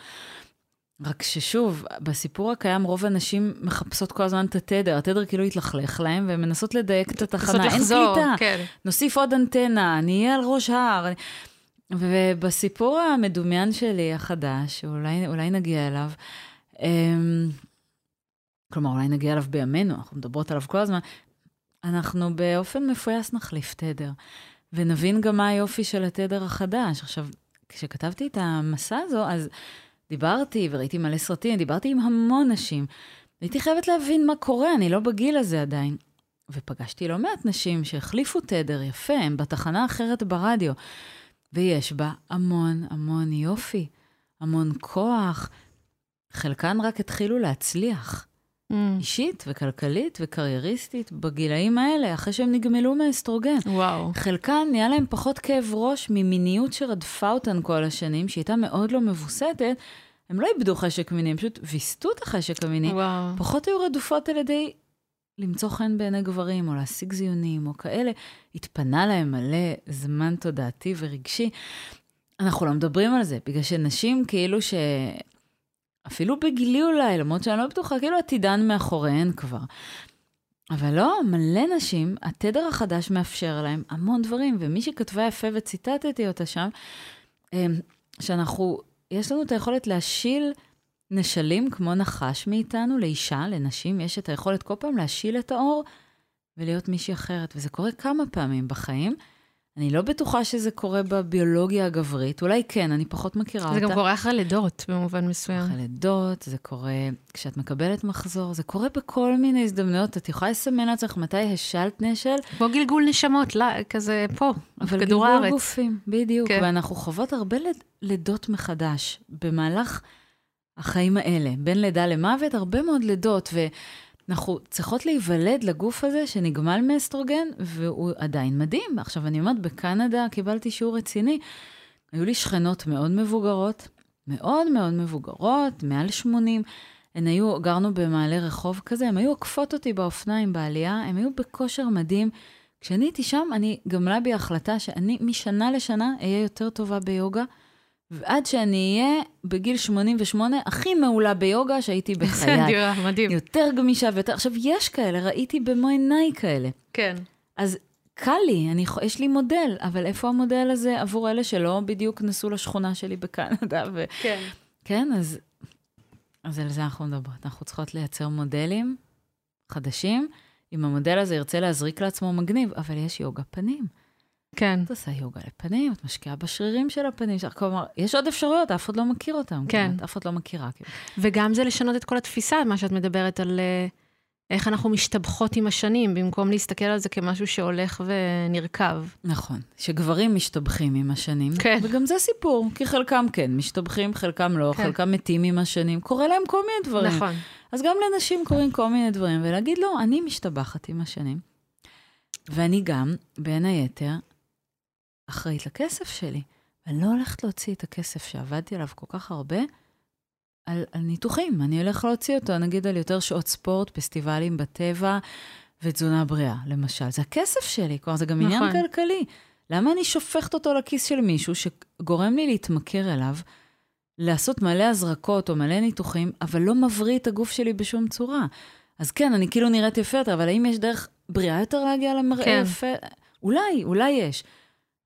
Speaker 2: רק ששוב, בסיפור הקיים רוב הנשים מחפשות כל הזמן את התדר, התדר כאילו התלכלך להם, והן מנסות לדייק את התחנה, אין
Speaker 1: לחזור,
Speaker 2: קליטה.
Speaker 1: כן.
Speaker 2: נוסיף עוד אנטנה, נהיה על ראש ההר. ובסיפור המדומיין שלי, החדש, שאולי אולי נגיע אליו, אמ, כלומר, אולי נגיע אליו בימינו, אנחנו מדברות עליו כל הזמן, אנחנו באופן מפויס נחליף תדר, ונבין גם מה היופי של התדר החדש. עכשיו, כשכתבתי את המסע הזו, אז דיברתי וראיתי מלא סרטים, דיברתי עם המון נשים. הייתי חייבת להבין מה קורה, אני לא בגיל הזה עדיין. ופגשתי לא מעט נשים שהחליפו תדר יפה, הן בתחנה אחרת ברדיו, ויש בה המון המון יופי, המון כוח. חלקן רק התחילו להצליח,
Speaker 1: Mm,
Speaker 2: אישית וכלכלית וקרייריסטית, בגילאים האלה, אחרי שהם נגמלו מאסטרוגן.
Speaker 1: וואו.
Speaker 2: חלקן נהיה להם פחות כאב ראש ממיניות שרדפה אותן כל השנים, שהייתה מאוד לא מבוסתת. הם לא איבדו חשק מיני, הם פשוט ויסתו את החשק המיני.
Speaker 1: וואו.
Speaker 2: פחות היו רדופות על ידי למצוא חן בעיני גברים, או להשיג זיונים, או כאלה. התפנה להם מלא זמן תודעתי ורגשי. אנחנו לא מדברים על זה, בגלל שנשים כאילו ש... אפילו בגילי אולי, למרות שאני לא בטוחה, כאילו עתידן מאחוריהן כבר. אבל לא, מלא נשים, התדר החדש מאפשר להם המון דברים, ומי שכתבה יפה וציטטתי אותה שם, אמ, שאנחנו, יש לנו את היכולת להשיל נשלים כמו נחש מאיתנו לאישה, לנשים, יש את היכולת כל פעם להשיל את האור ולהיות מישהי אחרת, וזה קורה כמה פעמים בחיים. אני לא בטוחה שזה קורה בביולוגיה הגברית, אולי כן, אני פחות מכירה
Speaker 1: זה
Speaker 2: אותה.
Speaker 1: גם קורה אחרי לידות, במובן מסוים.
Speaker 2: אחרי לידות, זה קורה כשאת מקבלת מחזור, זה קורה בכל מיני הזדמנויות. את יכולה לסמן לעצמך מתי השלת נשל,
Speaker 1: כמו גלגול נשמות, לא, כזה פה,
Speaker 2: אבל
Speaker 1: בכדור
Speaker 2: גלגול
Speaker 1: הארץ.
Speaker 2: גופים, בדיוק.
Speaker 1: כן.
Speaker 2: ואנחנו חוות הרבה לידות מחדש במהלך החיים האלה. בין לידה למוות, הרבה מאוד לידות, ואנחנו צריכות להיוולד לגוף הזה שנגמל מאסטרוגן, והוא עדיין מדהים. עכשיו, אני אומרת, בקנדה קיבלתי שיעור רציני. היו לי שכנות מאוד מבוגרות, מאוד מאוד מבוגרות, מעל 80. הן היו, גרנו במעלה רחוב כזה, הן היו עוקפות אותי באופניים בעלייה, הן היו בכושר מדהים. כשאני הייתי שם, אני גמלה בי החלטה שאני משנה לשנה אהיה יותר טובה ביוגה, ועד שאני אהיה בגיל 88 הכי מעולה ביוגה שהייתי בחיי.
Speaker 1: דירה, מדהים.
Speaker 2: יותר גמישה ויותר... עכשיו, יש כאלה, ראיתי במו עיניי כאלה.
Speaker 1: כן.
Speaker 2: אז קל לי, אני, יש לי מודל, אבל איפה המודל הזה עבור אלה שלא בדיוק נסעו לשכונה שלי בקנדה? ו...
Speaker 1: כן.
Speaker 2: כן, אז, אז על זה אנחנו מדברות. אנחנו צריכות לייצר מודלים חדשים. אם המודל הזה ירצה להזריק לעצמו מגניב, אבל יש יוגה פנים.
Speaker 1: כן.
Speaker 2: את עושה יוגה לפנים, את משקיעה בשרירים של הפנים שלך. כלומר, יש עוד אפשרויות, אף אחד לא מכיר אותן.
Speaker 1: כן.
Speaker 2: אף אחד לא מכירה. כאילו.
Speaker 1: וגם זה לשנות את כל התפיסה, מה שאת מדברת על אה, איך אנחנו משתבחות עם השנים, במקום להסתכל על זה כמשהו שהולך ונרקב.
Speaker 2: נכון, שגברים משתבחים עם השנים.
Speaker 1: כן.
Speaker 2: וגם זה סיפור, כי חלקם כן משתבחים, חלקם לא,
Speaker 1: כן.
Speaker 2: חלקם מתים עם השנים. קורה להם כל מיני דברים.
Speaker 1: נכון.
Speaker 2: אז גם לנשים קורים כל מיני דברים, ולהגיד, לא, אני משתבחת עם השנים. ואני גם, בין היתר, אחראית לכסף שלי. אני לא הולכת להוציא את הכסף שעבדתי עליו כל כך הרבה על, על ניתוחים. אני אלך להוציא אותו, נגיד, על יותר שעות ספורט, פסטיבלים בטבע ותזונה בריאה, למשל. זה הכסף שלי, כלומר, זה גם נכון. עניין כלכלי. למה אני שופכת אותו לכיס של מישהו שגורם לי להתמכר אליו, לעשות מלא הזרקות או מלא ניתוחים, אבל לא מבריא את הגוף שלי בשום צורה? אז כן, אני כאילו נראית יפה יותר, אבל האם יש דרך בריאה יותר להגיע למראה כן. יפה? אולי, אולי יש.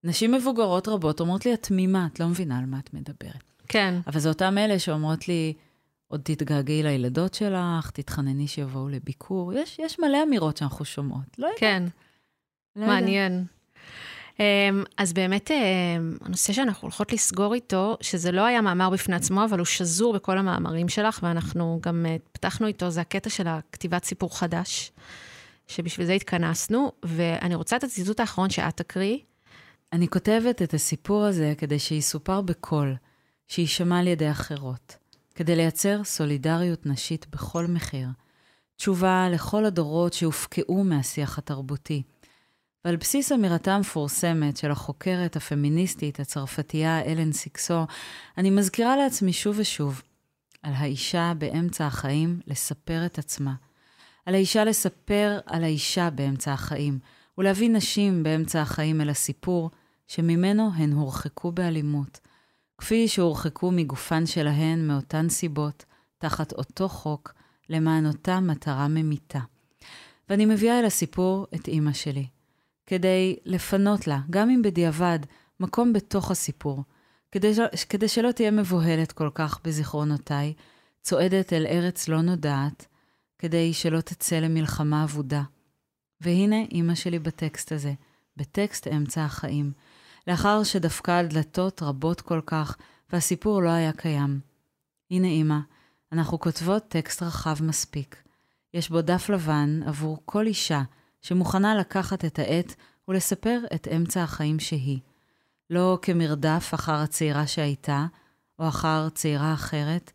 Speaker 2: נשים מבוגרות רבות אומרות לי, את תמימה, את לא מבינה על מה את מדברת.
Speaker 1: כן.
Speaker 2: אבל זה אותם אלה שאומרות לי, עוד תתגעגעי לילדות שלך, תתחנני שיבואו לביקור. יש, יש מלא אמירות שאנחנו שומעות. לא יודעת.
Speaker 1: כן. לא מעניין. Um, אז באמת, um, הנושא שאנחנו הולכות לסגור איתו, שזה לא היה מאמר בפני עצמו, אבל הוא שזור בכל המאמרים שלך, ואנחנו גם uh, פתחנו איתו, זה הקטע של הכתיבת סיפור חדש, שבשביל זה התכנסנו, ואני רוצה את הציטוט האחרון שאת תקריא.
Speaker 2: אני כותבת את הסיפור הזה כדי שיסופר בקול, שיישמע על ידי אחרות, כדי לייצר סולידריות נשית בכל מחיר. תשובה לכל הדורות שהופקעו מהשיח התרבותי. ועל בסיס אמירתה המפורסמת של החוקרת הפמיניסטית הצרפתייה אלן סיקסו, אני מזכירה לעצמי שוב ושוב על האישה באמצע החיים לספר את עצמה. על האישה לספר על האישה באמצע החיים, ולהביא נשים באמצע החיים אל הסיפור שממנו הן הורחקו באלימות, כפי שהורחקו מגופן שלהן מאותן סיבות, תחת אותו חוק, למען אותה מטרה ממיתה. ואני מביאה אל הסיפור את אימא שלי, כדי לפנות לה, גם אם בדיעבד, מקום בתוך הסיפור, כדי, כדי שלא תהיה מבוהלת כל כך בזיכרונותיי, צועדת אל ארץ לא נודעת, כדי שלא תצא למלחמה אבודה. והנה אימא שלי בטקסט הזה, בטקסט אמצע החיים, לאחר שדפקה על דלתות רבות כל כך, והסיפור לא היה קיים. הנה אימא, אנחנו כותבות טקסט רחב מספיק. יש בו דף לבן עבור כל אישה שמוכנה לקחת את העט ולספר את אמצע החיים שהיא. לא כמרדף אחר הצעירה שהייתה, או אחר צעירה אחרת,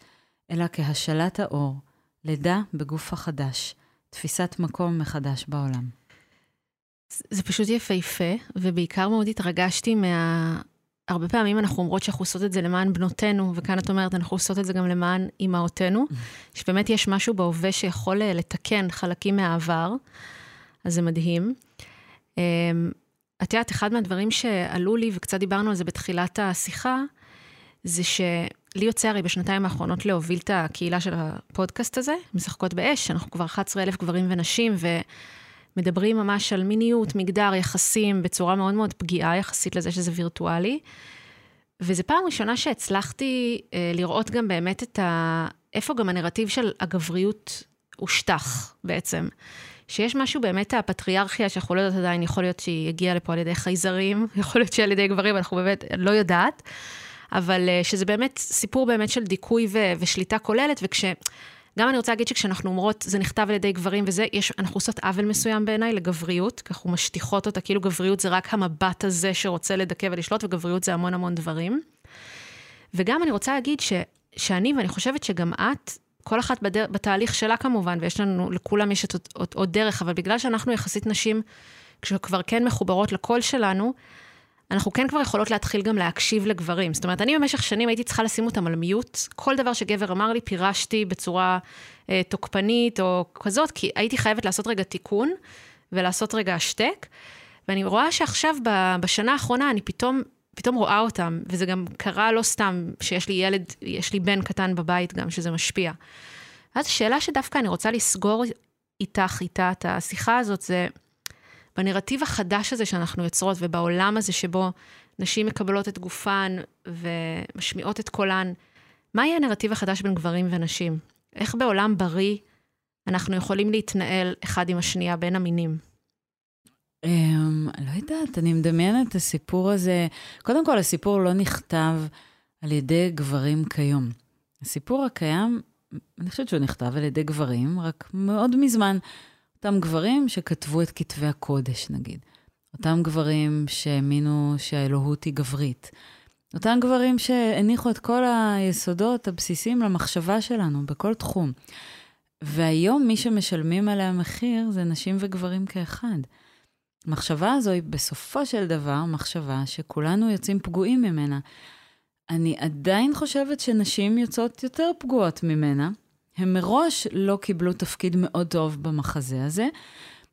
Speaker 2: אלא כהשלת האור, לידה בגוף החדש, תפיסת מקום מחדש בעולם.
Speaker 1: זה פשוט יפהפה, ובעיקר מאוד התרגשתי מה... הרבה פעמים אנחנו אומרות שאנחנו עושות את זה למען בנותינו, וכאן את אומרת, אנחנו עושות את זה גם למען אימהותינו, שבאמת יש משהו בהווה שיכול אה, לתקן חלקים מהעבר, אז זה מדהים. אמ, את יודעת, אחד מהדברים שעלו לי, וקצת דיברנו על זה בתחילת השיחה, זה שלי יוצא הרי בשנתיים האחרונות להוביל את הקהילה של הפודקאסט הזה, משחקות באש, אנחנו כבר 11,000 גברים ונשים, ומדברים ממש על מיניות, מגדר, יחסים, בצורה מאוד מאוד פגיעה יחסית לזה שזה וירטואלי. וזו פעם ראשונה שהצלחתי אה, לראות גם באמת את ה... איפה גם הנרטיב של הגבריות הושטח בעצם. שיש משהו באמת, הפטריארכיה, שאנחנו לא יודעת עדיין, יכול להיות שהיא הגיעה לפה על ידי חייזרים, יכול להיות שעל ידי גברים, אנחנו באמת לא יודעת. אבל אה, שזה באמת סיפור באמת של דיכוי ו- ושליטה כוללת, וכש... גם אני רוצה להגיד שכשאנחנו אומרות, זה נכתב על ידי גברים וזה, יש, אנחנו עושות עוול מסוים בעיניי לגבריות, כי אנחנו משטיחות אותה, כאילו גבריות זה רק המבט הזה שרוצה לדכא ולשלוט, וגבריות זה המון המון דברים. וגם אני רוצה להגיד ש, שאני, ואני חושבת שגם את, כל אחת בדר, בתהליך שלה כמובן, ויש לנו, לכולם יש עוד דרך, אבל בגלל שאנחנו יחסית נשים, כשכבר כן מחוברות לקול שלנו, אנחנו כן כבר יכולות להתחיל גם להקשיב לגברים. זאת אומרת, אני במשך שנים הייתי צריכה לשים אותם על מיוט. כל דבר שגבר אמר לי, פירשתי בצורה אה, תוקפנית או כזאת, כי הייתי חייבת לעשות רגע תיקון ולעשות רגע השתק. ואני רואה שעכשיו, בשנה האחרונה, אני פתאום, פתאום רואה אותם, וזה גם קרה לא סתם שיש לי ילד, יש לי בן קטן בבית גם, שזה משפיע. ואז השאלה שדווקא אני רוצה לסגור איתך, איתה, את השיחה הזאת, זה... בנרטיב החדש הזה שאנחנו יוצרות ובעולם הזה שבו נשים מקבלות את גופן ומשמיעות את קולן, מה יהיה הנרטיב החדש בין גברים ונשים? איך בעולם בריא אנחנו יכולים להתנהל אחד עם השנייה בין המינים?
Speaker 2: Um, לא יודעת, אני מדמיינת את הסיפור הזה. קודם כל, הסיפור לא נכתב על ידי גברים כיום. הסיפור הקיים, אני חושבת שהוא נכתב על ידי גברים, רק מאוד מזמן. אותם גברים שכתבו את כתבי הקודש, נגיד. אותם גברים שהאמינו שהאלוהות היא גברית. אותם גברים שהניחו את כל היסודות הבסיסיים למחשבה שלנו בכל תחום. והיום מי שמשלמים עליה מחיר זה נשים וגברים כאחד. המחשבה הזו היא בסופו של דבר מחשבה שכולנו יוצאים פגועים ממנה. אני עדיין חושבת שנשים יוצאות יותר פגועות ממנה. הן מראש לא קיבלו תפקיד מאוד טוב במחזה הזה,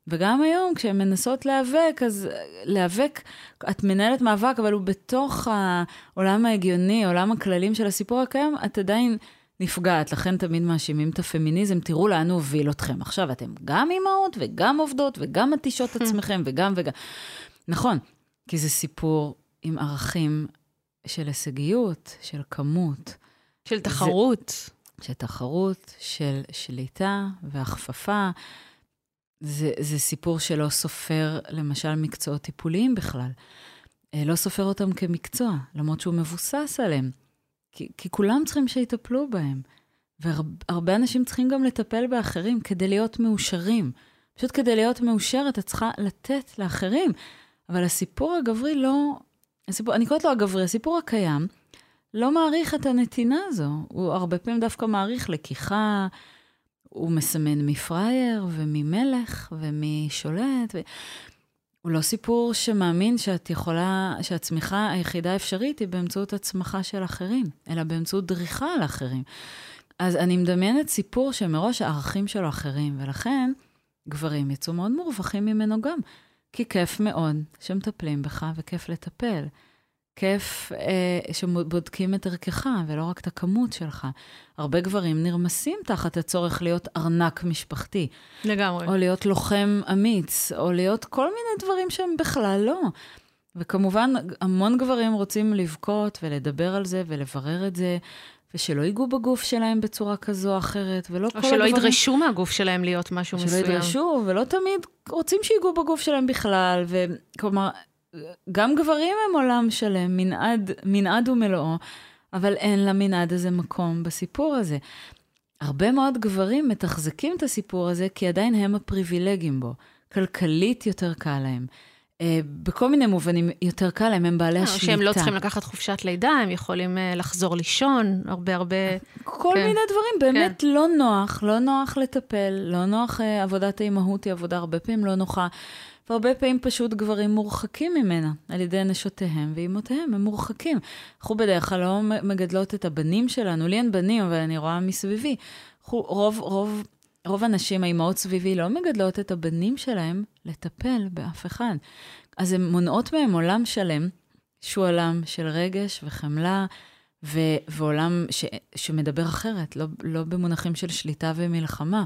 Speaker 2: וגם היום, כשהן מנסות להיאבק, אז להיאבק, את מנהלת מאבק, אבל הוא בתוך העולם ההגיוני, עולם הכללים של הסיפור הקיים, את עדיין נפגעת. לכן תמיד מאשימים את הפמיניזם, תראו לאן הוא הוביל אתכם. עכשיו אתם גם אימהות, וגם עובדות, וגם מתישות עצמכם, וגם וגם. נכון, כי זה סיפור עם ערכים של הישגיות, של כמות.
Speaker 7: של תחרות.
Speaker 2: זה, של תחרות, של שליטה והכפפה. זה, זה סיפור שלא סופר, למשל, מקצועות טיפוליים בכלל. אה, לא סופר אותם כמקצוע, למרות שהוא מבוסס עליהם. כי, כי כולם צריכים שיטפלו בהם. והרבה אנשים צריכים גם לטפל באחרים כדי להיות מאושרים. פשוט כדי להיות מאושרת, את צריכה לתת לאחרים. אבל הסיפור הגברי לא... הסיפור, אני קוראת לו הגברי, הסיפור הקיים, לא מעריך את הנתינה הזו. הוא הרבה פעמים דווקא מעריך לקיחה, הוא מסמן מפראייר וממלך ומשולט. ו... הוא לא סיפור שמאמין שאת יכולה, שהצמיחה היחידה האפשרית היא באמצעות הצמחה של אחרים, אלא באמצעות דריכה על אחרים. אז אני מדמיינת סיפור שמראש הערכים שלו אחרים, ולכן גברים יצאו מאוד מורווחים ממנו גם. כי כיף מאוד שמטפלים בך וכיף לטפל. כיף אה, שבודקים את ערכך ולא רק את הכמות שלך. הרבה גברים נרמסים תחת הצורך להיות ארנק משפחתי.
Speaker 7: לגמרי.
Speaker 2: או להיות לוחם אמיץ, או להיות כל מיני דברים שהם בכלל לא. וכמובן, המון גברים רוצים לבכות ולדבר על זה ולברר את זה, ושלא ייגעו בגוף שלהם בצורה כזו או אחרת, ולא כל
Speaker 7: הדברים... או שלא ידרשו מהגוף שלהם להיות משהו מסוים.
Speaker 2: שלא ידרשו, ולא תמיד רוצים שיגעו בגוף שלהם בכלל, וכלומר, גם גברים הם עולם שלם, מנעד, מנעד ומלואו, אבל אין למנעד הזה מקום בסיפור הזה. הרבה מאוד גברים מתחזקים את הסיפור הזה, כי עדיין הם הפריבילגים בו. כלכלית יותר קל להם. Uh, בכל מיני מובנים יותר קל להם, הם בעלי השליטה.
Speaker 7: שהם לא צריכים לקחת חופשת לידה, הם יכולים uh, לחזור לישון, הרבה הרבה...
Speaker 2: כל כן. מיני דברים, באמת כן. לא נוח, לא נוח לטפל, לא נוח, uh, עבודת האימהות היא עבודה הרבה פעמים לא נוחה. והרבה פעמים פשוט גברים מורחקים ממנה על ידי נשותיהם ואימותיהם, הם מורחקים. אנחנו בדרך כלל לא מגדלות את הבנים שלנו, לי אין בנים, אבל אני רואה מסביבי. רוב, רוב, רוב הנשים, האימהות סביבי, לא מגדלות את הבנים שלהם לטפל באף אחד. אז הן מונעות מהם עולם שלם, שהוא עולם של רגש וחמלה, ו- ועולם ש- שמדבר אחרת, לא, לא במונחים של שליטה ומלחמה.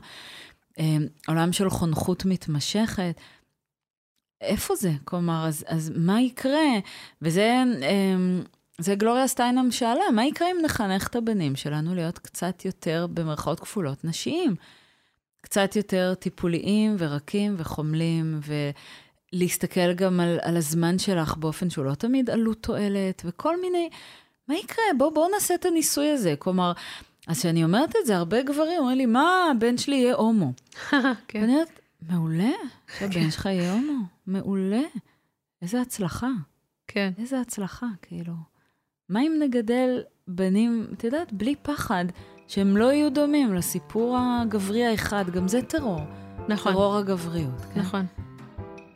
Speaker 2: אה, עולם של חונכות מתמשכת, איפה זה? כלומר, אז, אז מה יקרה? וזה אמ, זה גלוריה סטיינם שאלה, מה יקרה אם נחנך את הבנים שלנו להיות קצת יותר, במרכאות כפולות, נשיים? קצת יותר טיפוליים ורקים וחומלים, ולהסתכל גם על, על הזמן שלך באופן שהוא לא תמיד עלות תועלת, וכל מיני... מה יקרה? בואו בוא נעשה את הניסוי הזה. כלומר, אז כשאני אומרת את זה, הרבה גברים אומרים לי, מה, הבן שלי יהיה הומו. כן. ואני אומרת, מעולה, שהבן שלך יהיה הומו, מעולה. איזה הצלחה.
Speaker 7: כן.
Speaker 2: איזה הצלחה, כאילו. מה אם נגדל בנים, את יודעת, בלי פחד, שהם לא יהיו דומים לסיפור הגברי האחד, גם זה טרור.
Speaker 7: נכון.
Speaker 2: טרור הגבריות, כן?
Speaker 7: נכון.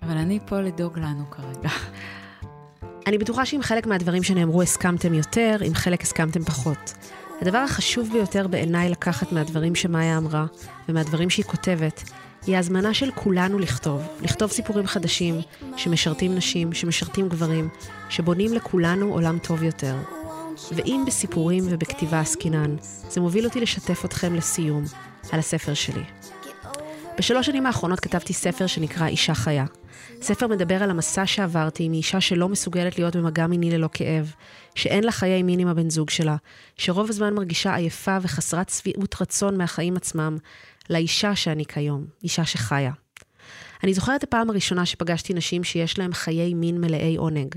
Speaker 2: אבל אני פה לדאוג לנו כרגע.
Speaker 7: אני בטוחה שעם חלק מהדברים שנאמרו הסכמתם יותר, עם חלק הסכמתם פחות. הדבר החשוב ביותר בעיניי לקחת מהדברים שמאיה אמרה, ומהדברים שהיא כותבת, היא הזמנה של כולנו לכתוב, לכתוב סיפורים חדשים, שמשרתים נשים, שמשרתים גברים, שבונים לכולנו עולם טוב יותר. ואם בסיפורים ובכתיבה עסקינן, זה מוביל אותי לשתף אתכם לסיום על הספר שלי. בשלוש שנים האחרונות כתבתי ספר שנקרא אישה חיה. ספר מדבר על המסע שעברתי מאישה שלא מסוגלת להיות במגע מיני ללא כאב, שאין לה חיי מין עם הבן זוג שלה, שרוב הזמן מרגישה עייפה וחסרת שביעות רצון מהחיים עצמם, לאישה שאני כיום, אישה שחיה. אני זוכרת את הפעם הראשונה שפגשתי נשים שיש להן חיי מין מלאי עונג.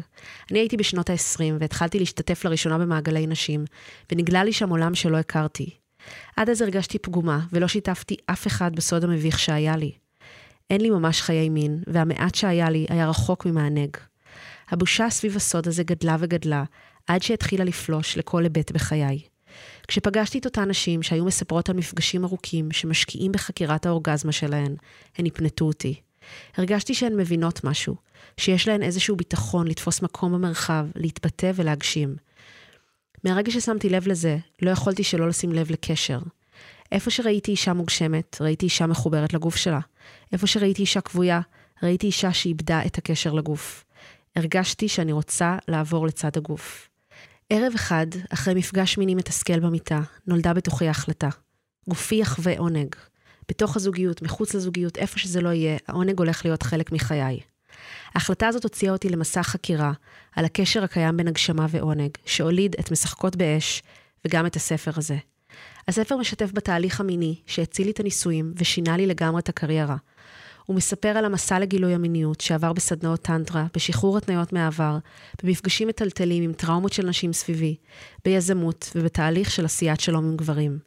Speaker 7: אני הייתי בשנות ה-20 והתחלתי להשתתף לראשונה במעגלי נשים, ונגלה לי שם עולם שלא הכרתי. עד אז הרגשתי פגומה, ולא שיתפתי אף אחד בסוד המביך שהיה לי. אין לי ממש חיי מין, והמעט שהיה לי היה רחוק ממענג. הבושה סביב הסוד הזה גדלה וגדלה, עד שהתחילה לפלוש לכל היבט בחיי. כשפגשתי את אותן נשים שהיו מספרות על מפגשים ארוכים שמשקיעים בחקירת האורגזמה שלהן, הן הפנטו אותי. הרגשתי שהן מבינות משהו, שיש להן איזשהו ביטחון לתפוס מקום במרחב, להתבטא ולהגשים. מהרגע ששמתי לב לזה, לא יכולתי שלא לשים לב לקשר. איפה שראיתי אישה מוגשמת, ראיתי אישה מחוברת לגוף שלה. איפה שראיתי אישה כבויה, ראיתי אישה שאיבדה את הקשר לגוף. הרגשתי שאני רוצה לעבור לצד הגוף. ערב אחד, אחרי מפגש מיני מתסכל במיטה, נולדה בתוכי ההחלטה. גופי יחווה עונג. בתוך הזוגיות, מחוץ לזוגיות, איפה שזה לא יהיה, העונג הולך להיות חלק מחיי. ההחלטה הזאת הוציאה אותי למסע חקירה על הקשר הקיים בין הגשמה ועונג, שהוליד את משחקות באש וגם את הספר הזה. הספר משתף בתהליך המיני שהציל לי את הנישואים ושינה לי לגמרי את הקריירה. הוא מספר על המסע לגילוי המיניות שעבר בסדנאות טנטרה, בשחרור התניות מהעבר, במפגשים מטלטלים עם טראומות של נשים סביבי, ביזמות ובתהליך של עשיית שלום עם גברים.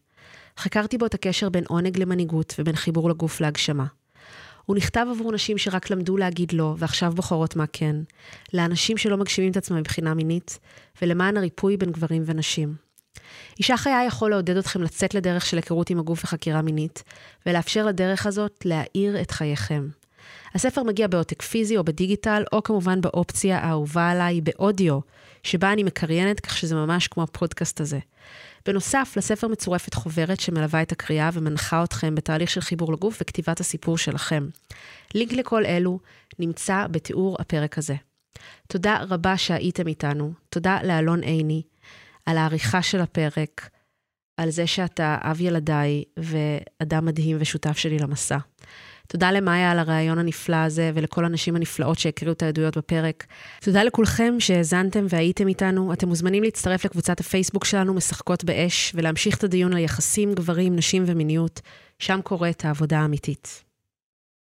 Speaker 7: חקרתי בו את הקשר בין עונג למנהיגות ובין חיבור לגוף להגשמה. הוא נכתב עבור נשים שרק למדו להגיד לא, ועכשיו בוחרות מה כן, לאנשים שלא מגשימים את עצמם מבחינה מינית, ולמען הריפוי בין גברים ונשים. אישה חיה יכול לעודד אתכם לצאת לדרך של היכרות עם הגוף וחקירה מינית, ולאפשר לדרך הזאת להאיר את חייכם. הספר מגיע בעותק פיזי או בדיגיטל, או כמובן באופציה האהובה עליי, באודיו, שבה אני מקריינת, כך שזה ממש כמו הפודקאסט הזה. בנוסף, לספר מצורפת חוברת שמלווה את הקריאה ומנחה אתכם בתהליך של חיבור לגוף וכתיבת הסיפור שלכם. לינק לכל אלו נמצא בתיאור הפרק הזה. תודה רבה שהייתם איתנו, תודה לאלון עיני על העריכה של הפרק, על זה שאתה אב ילדיי ואדם מדהים ושותף שלי למסע. תודה למאיה על הרעיון הנפלא הזה ולכל הנשים הנפלאות שהקריאו את העדויות בפרק. תודה לכולכם שהאזנתם והייתם איתנו. אתם מוזמנים להצטרף לקבוצת הפייסבוק שלנו, משחקות באש, ולהמשיך את הדיון על יחסים, גברים, נשים ומיניות. שם קורית העבודה האמיתית.